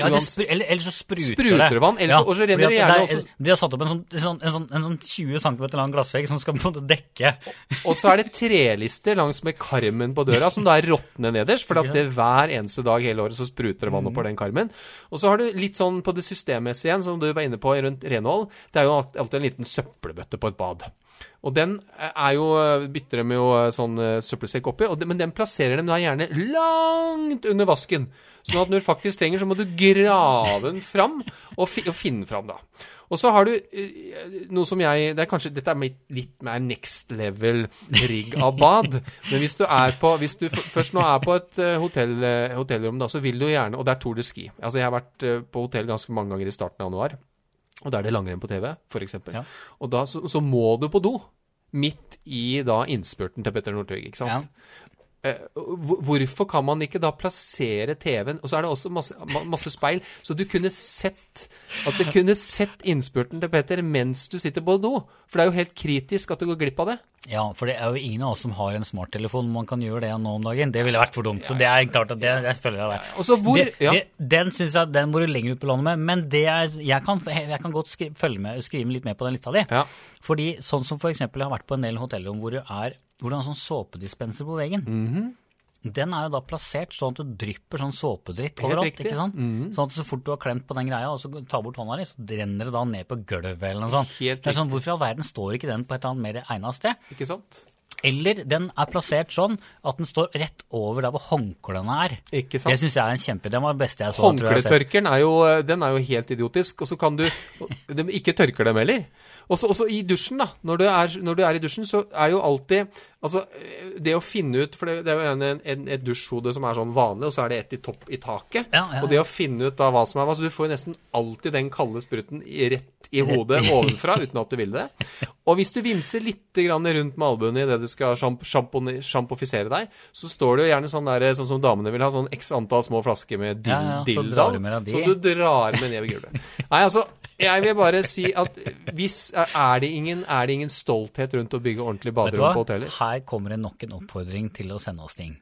Ja, eller, eller så spruter, Spruter det vann, ja, så- og så renner det gjerne er- også- De har satt opp en sånn, en sånn, en sånn, sånn 20 cm lang glassvegg som skal på en måte dekke Og så er det trelister langs med karmen på døra, som da er råtne nederst. For at det hver eneste dag hele året så spruter det vann oppå den karmen. Og så har du litt sånn på det systemmessige igjen, som du var inne på rundt renhold. Det er jo alltid en liten søppelbøtte på et bad. Og den er jo bytter de jo sånn eh, søppelsekk oppi, men den plasserer dem da gjerne langt under vasken. Sånn at når du faktisk trenger, så må du grave den fram og, fi, og finne fram, da. Og så har du eh, noe som jeg det er kanskje, Dette er litt mer next level rigg av bad. Men hvis du er på hvis du først nå er på et eh, hotell, eh, hotellrom, da, så vil du gjerne Og det er Tour de Ski. Altså, jeg har vært på hotell ganske mange ganger i starten av januar. Og da er det langrenn på TV, f.eks. Ja. Og da så, så må du på do. Midt i da innspurten til Petter Northug, ikke sant. Ja. Eh, hvorfor kan man ikke da plassere TV-en Og så er det også masse, masse speil, så du kunne sett At du kunne sett innspurten til Petter mens du sitter på do. For det er jo helt kritisk at du går glipp av det. Ja, for det er jo ingen av oss som har en smarttelefon man kan gjøre det nå om dagen. Det ville vært for dumt. Så det er klart at det, jeg føler jeg der. Og hvor det, ja. det, Den synes jeg den må du lenger ut på landet med, men det er, jeg, kan, jeg kan godt skri, følge med, skrive litt mer på den lista di. Ja. Fordi sånn som eksempel jeg har vært på en del hotellrom hvor det er hvor det er en sånn såpedispenser på veggen. Mhm. Den er jo da plassert sånn at det drypper sånn såpedritt overalt. Ikke sant? Sånn at så fort du har klemt på den greia og så tar bort hånda di, så renner det da ned på gulvet eller noe sånt. Helt det er sånn, Hvorfor i all verden står ikke den på et eller annet mer egnet sted? Ikke sant? Eller den er plassert sånn at den står rett over der hvor håndklærne er. Ikke sant? Det syns jeg er en kjempe... Den var det beste jeg så. Håndkletørkeren er er jo helt idiotisk, og så kan du de ikke tørker dem heller. Og så i dusjen, da. Når du, er, når du er i dusjen, så er jo alltid Altså, det å finne ut For det, det er jo en, en, et dusjhode som er sånn vanlig, og så er det et i topp i taket. Ja, ja, Og det å finne ut da hva som er hva Så du får jo nesten alltid den kalde spruten rett i hodet ovenfra, uten at du vil det. Og hvis du vimser litt grann rundt med albuene idet du skal sjampofisere deg, så står det jo gjerne sånn der, sånn som damene vil ha, sånn x antall små flasker med Ja, ja, så dilldall, som du drar med ned ved gulvet. Nei, altså, jeg vil bare si at hvis Er det ingen, er det ingen stolthet rundt å bygge ordentlig baderom på hoteller? Her kommer det nok en oppfordring til å sende oss ting.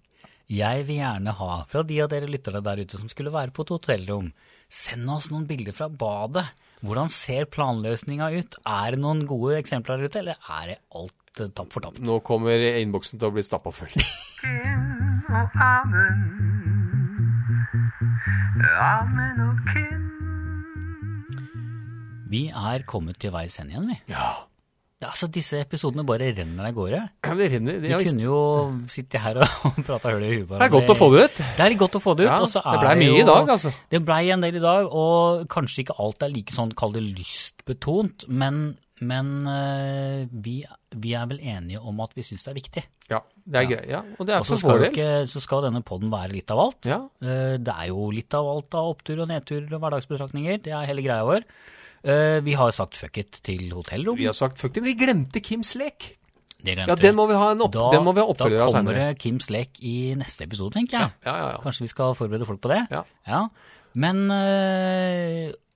Jeg vil gjerne ha, fra de av dere lyttere der ute som skulle være på et hotellrom, send oss noen bilder fra badet. Hvordan ser planløsninga ut? Er det noen gode eksempler der ute, eller er det alt eh, tapt for tapt? Nå kommer innboksen til å bli stappa full. <laughs> Vi er kommet til veis ende igjen, vi. Ja. Ja, så disse episodene bare renner av gårde. Ja, Det renner. Det, vi kunne jo sitte her og <laughs> prata høl i huet. det er godt å få det ut. Det er godt å få det ut. Ja, og så det blei ble mye jo- i dag, altså. Det blei en del i dag, og kanskje ikke alt er like sånn, kall det lystbetont, men, men eh, vi, vi er vel enige om at vi syns det er viktig. Ja, det er greit. Ja, og det er så for vår del. så skal denne podden være litt av alt. Ja. Eh, Det er jo litt av alt av opptur og nedtur og hverdagsbetraktninger. Det er hele greia vår. Eh, Vi har sagt fuck it til hotellrom. Vi har sagt fuck it, men vi glemte Kims lek. Det Ja, den må vi ha en opp, Da, den må vi ha oppfølger av da kommer senere. Kims lek i neste episode, tenker jeg. Ja, ja, ja. Kanskje vi skal forberede folk på det? Ja. Men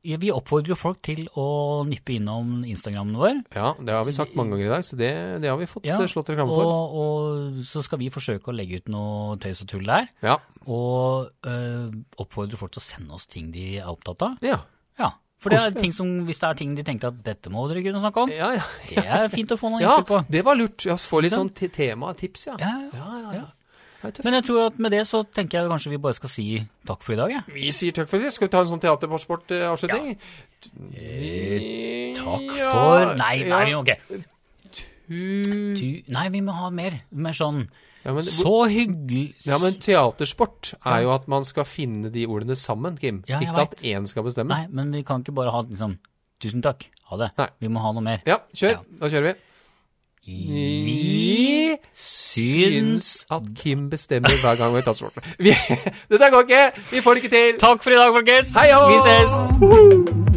ja, vi oppfordrer jo folk til å nippe innom Instagrammen vår. ja, det har vi sagt mange ganger i dag, så det, det har vi fått eh, slått reklame for. Og, og så skal vi forsøke å legge ut noe tøys og tull der. Ja. Og eh, oppfordre folk til å sende oss ting de er opptatt av. Ja. Ja, For det er ting som, hvis det er ting de tenker at dette må dere kunne snakke om, Ja, ja. det er fint å få noen ja, på. Ja, det var lurt. Ja, få litt sånn sant? te- tema-tips, ja. Ja, ja. ja, ja, ja. Men jeg tror at med det så tenker jeg kanskje vi bare skal si takk for i dag, Ja. Vi sier takk for i dag. Skal vi ta en sånn teatersport-avslutning? Eh, Takk for Nei, nei, ok. Tu... Nei, vi må ha mer. Mer sånn Ja, men, Så hyggelig ja, men teatersport er jo at man skal finne de ordene sammen, Kim. Ja, jeg ikke at én skal bestemme. Nei, men vi kan ikke bare ha liksom Tusen takk, ha det. Nei. Vi må ha noe mer. Ja, kjør. Ja. Da kjører vi. Vi syns at Kim bestemmer hver gang vi tar sporten. <laughs> Dette går ikke! Vi får det ikke til! Takk for i dag, folkens! Hei! Vi ses!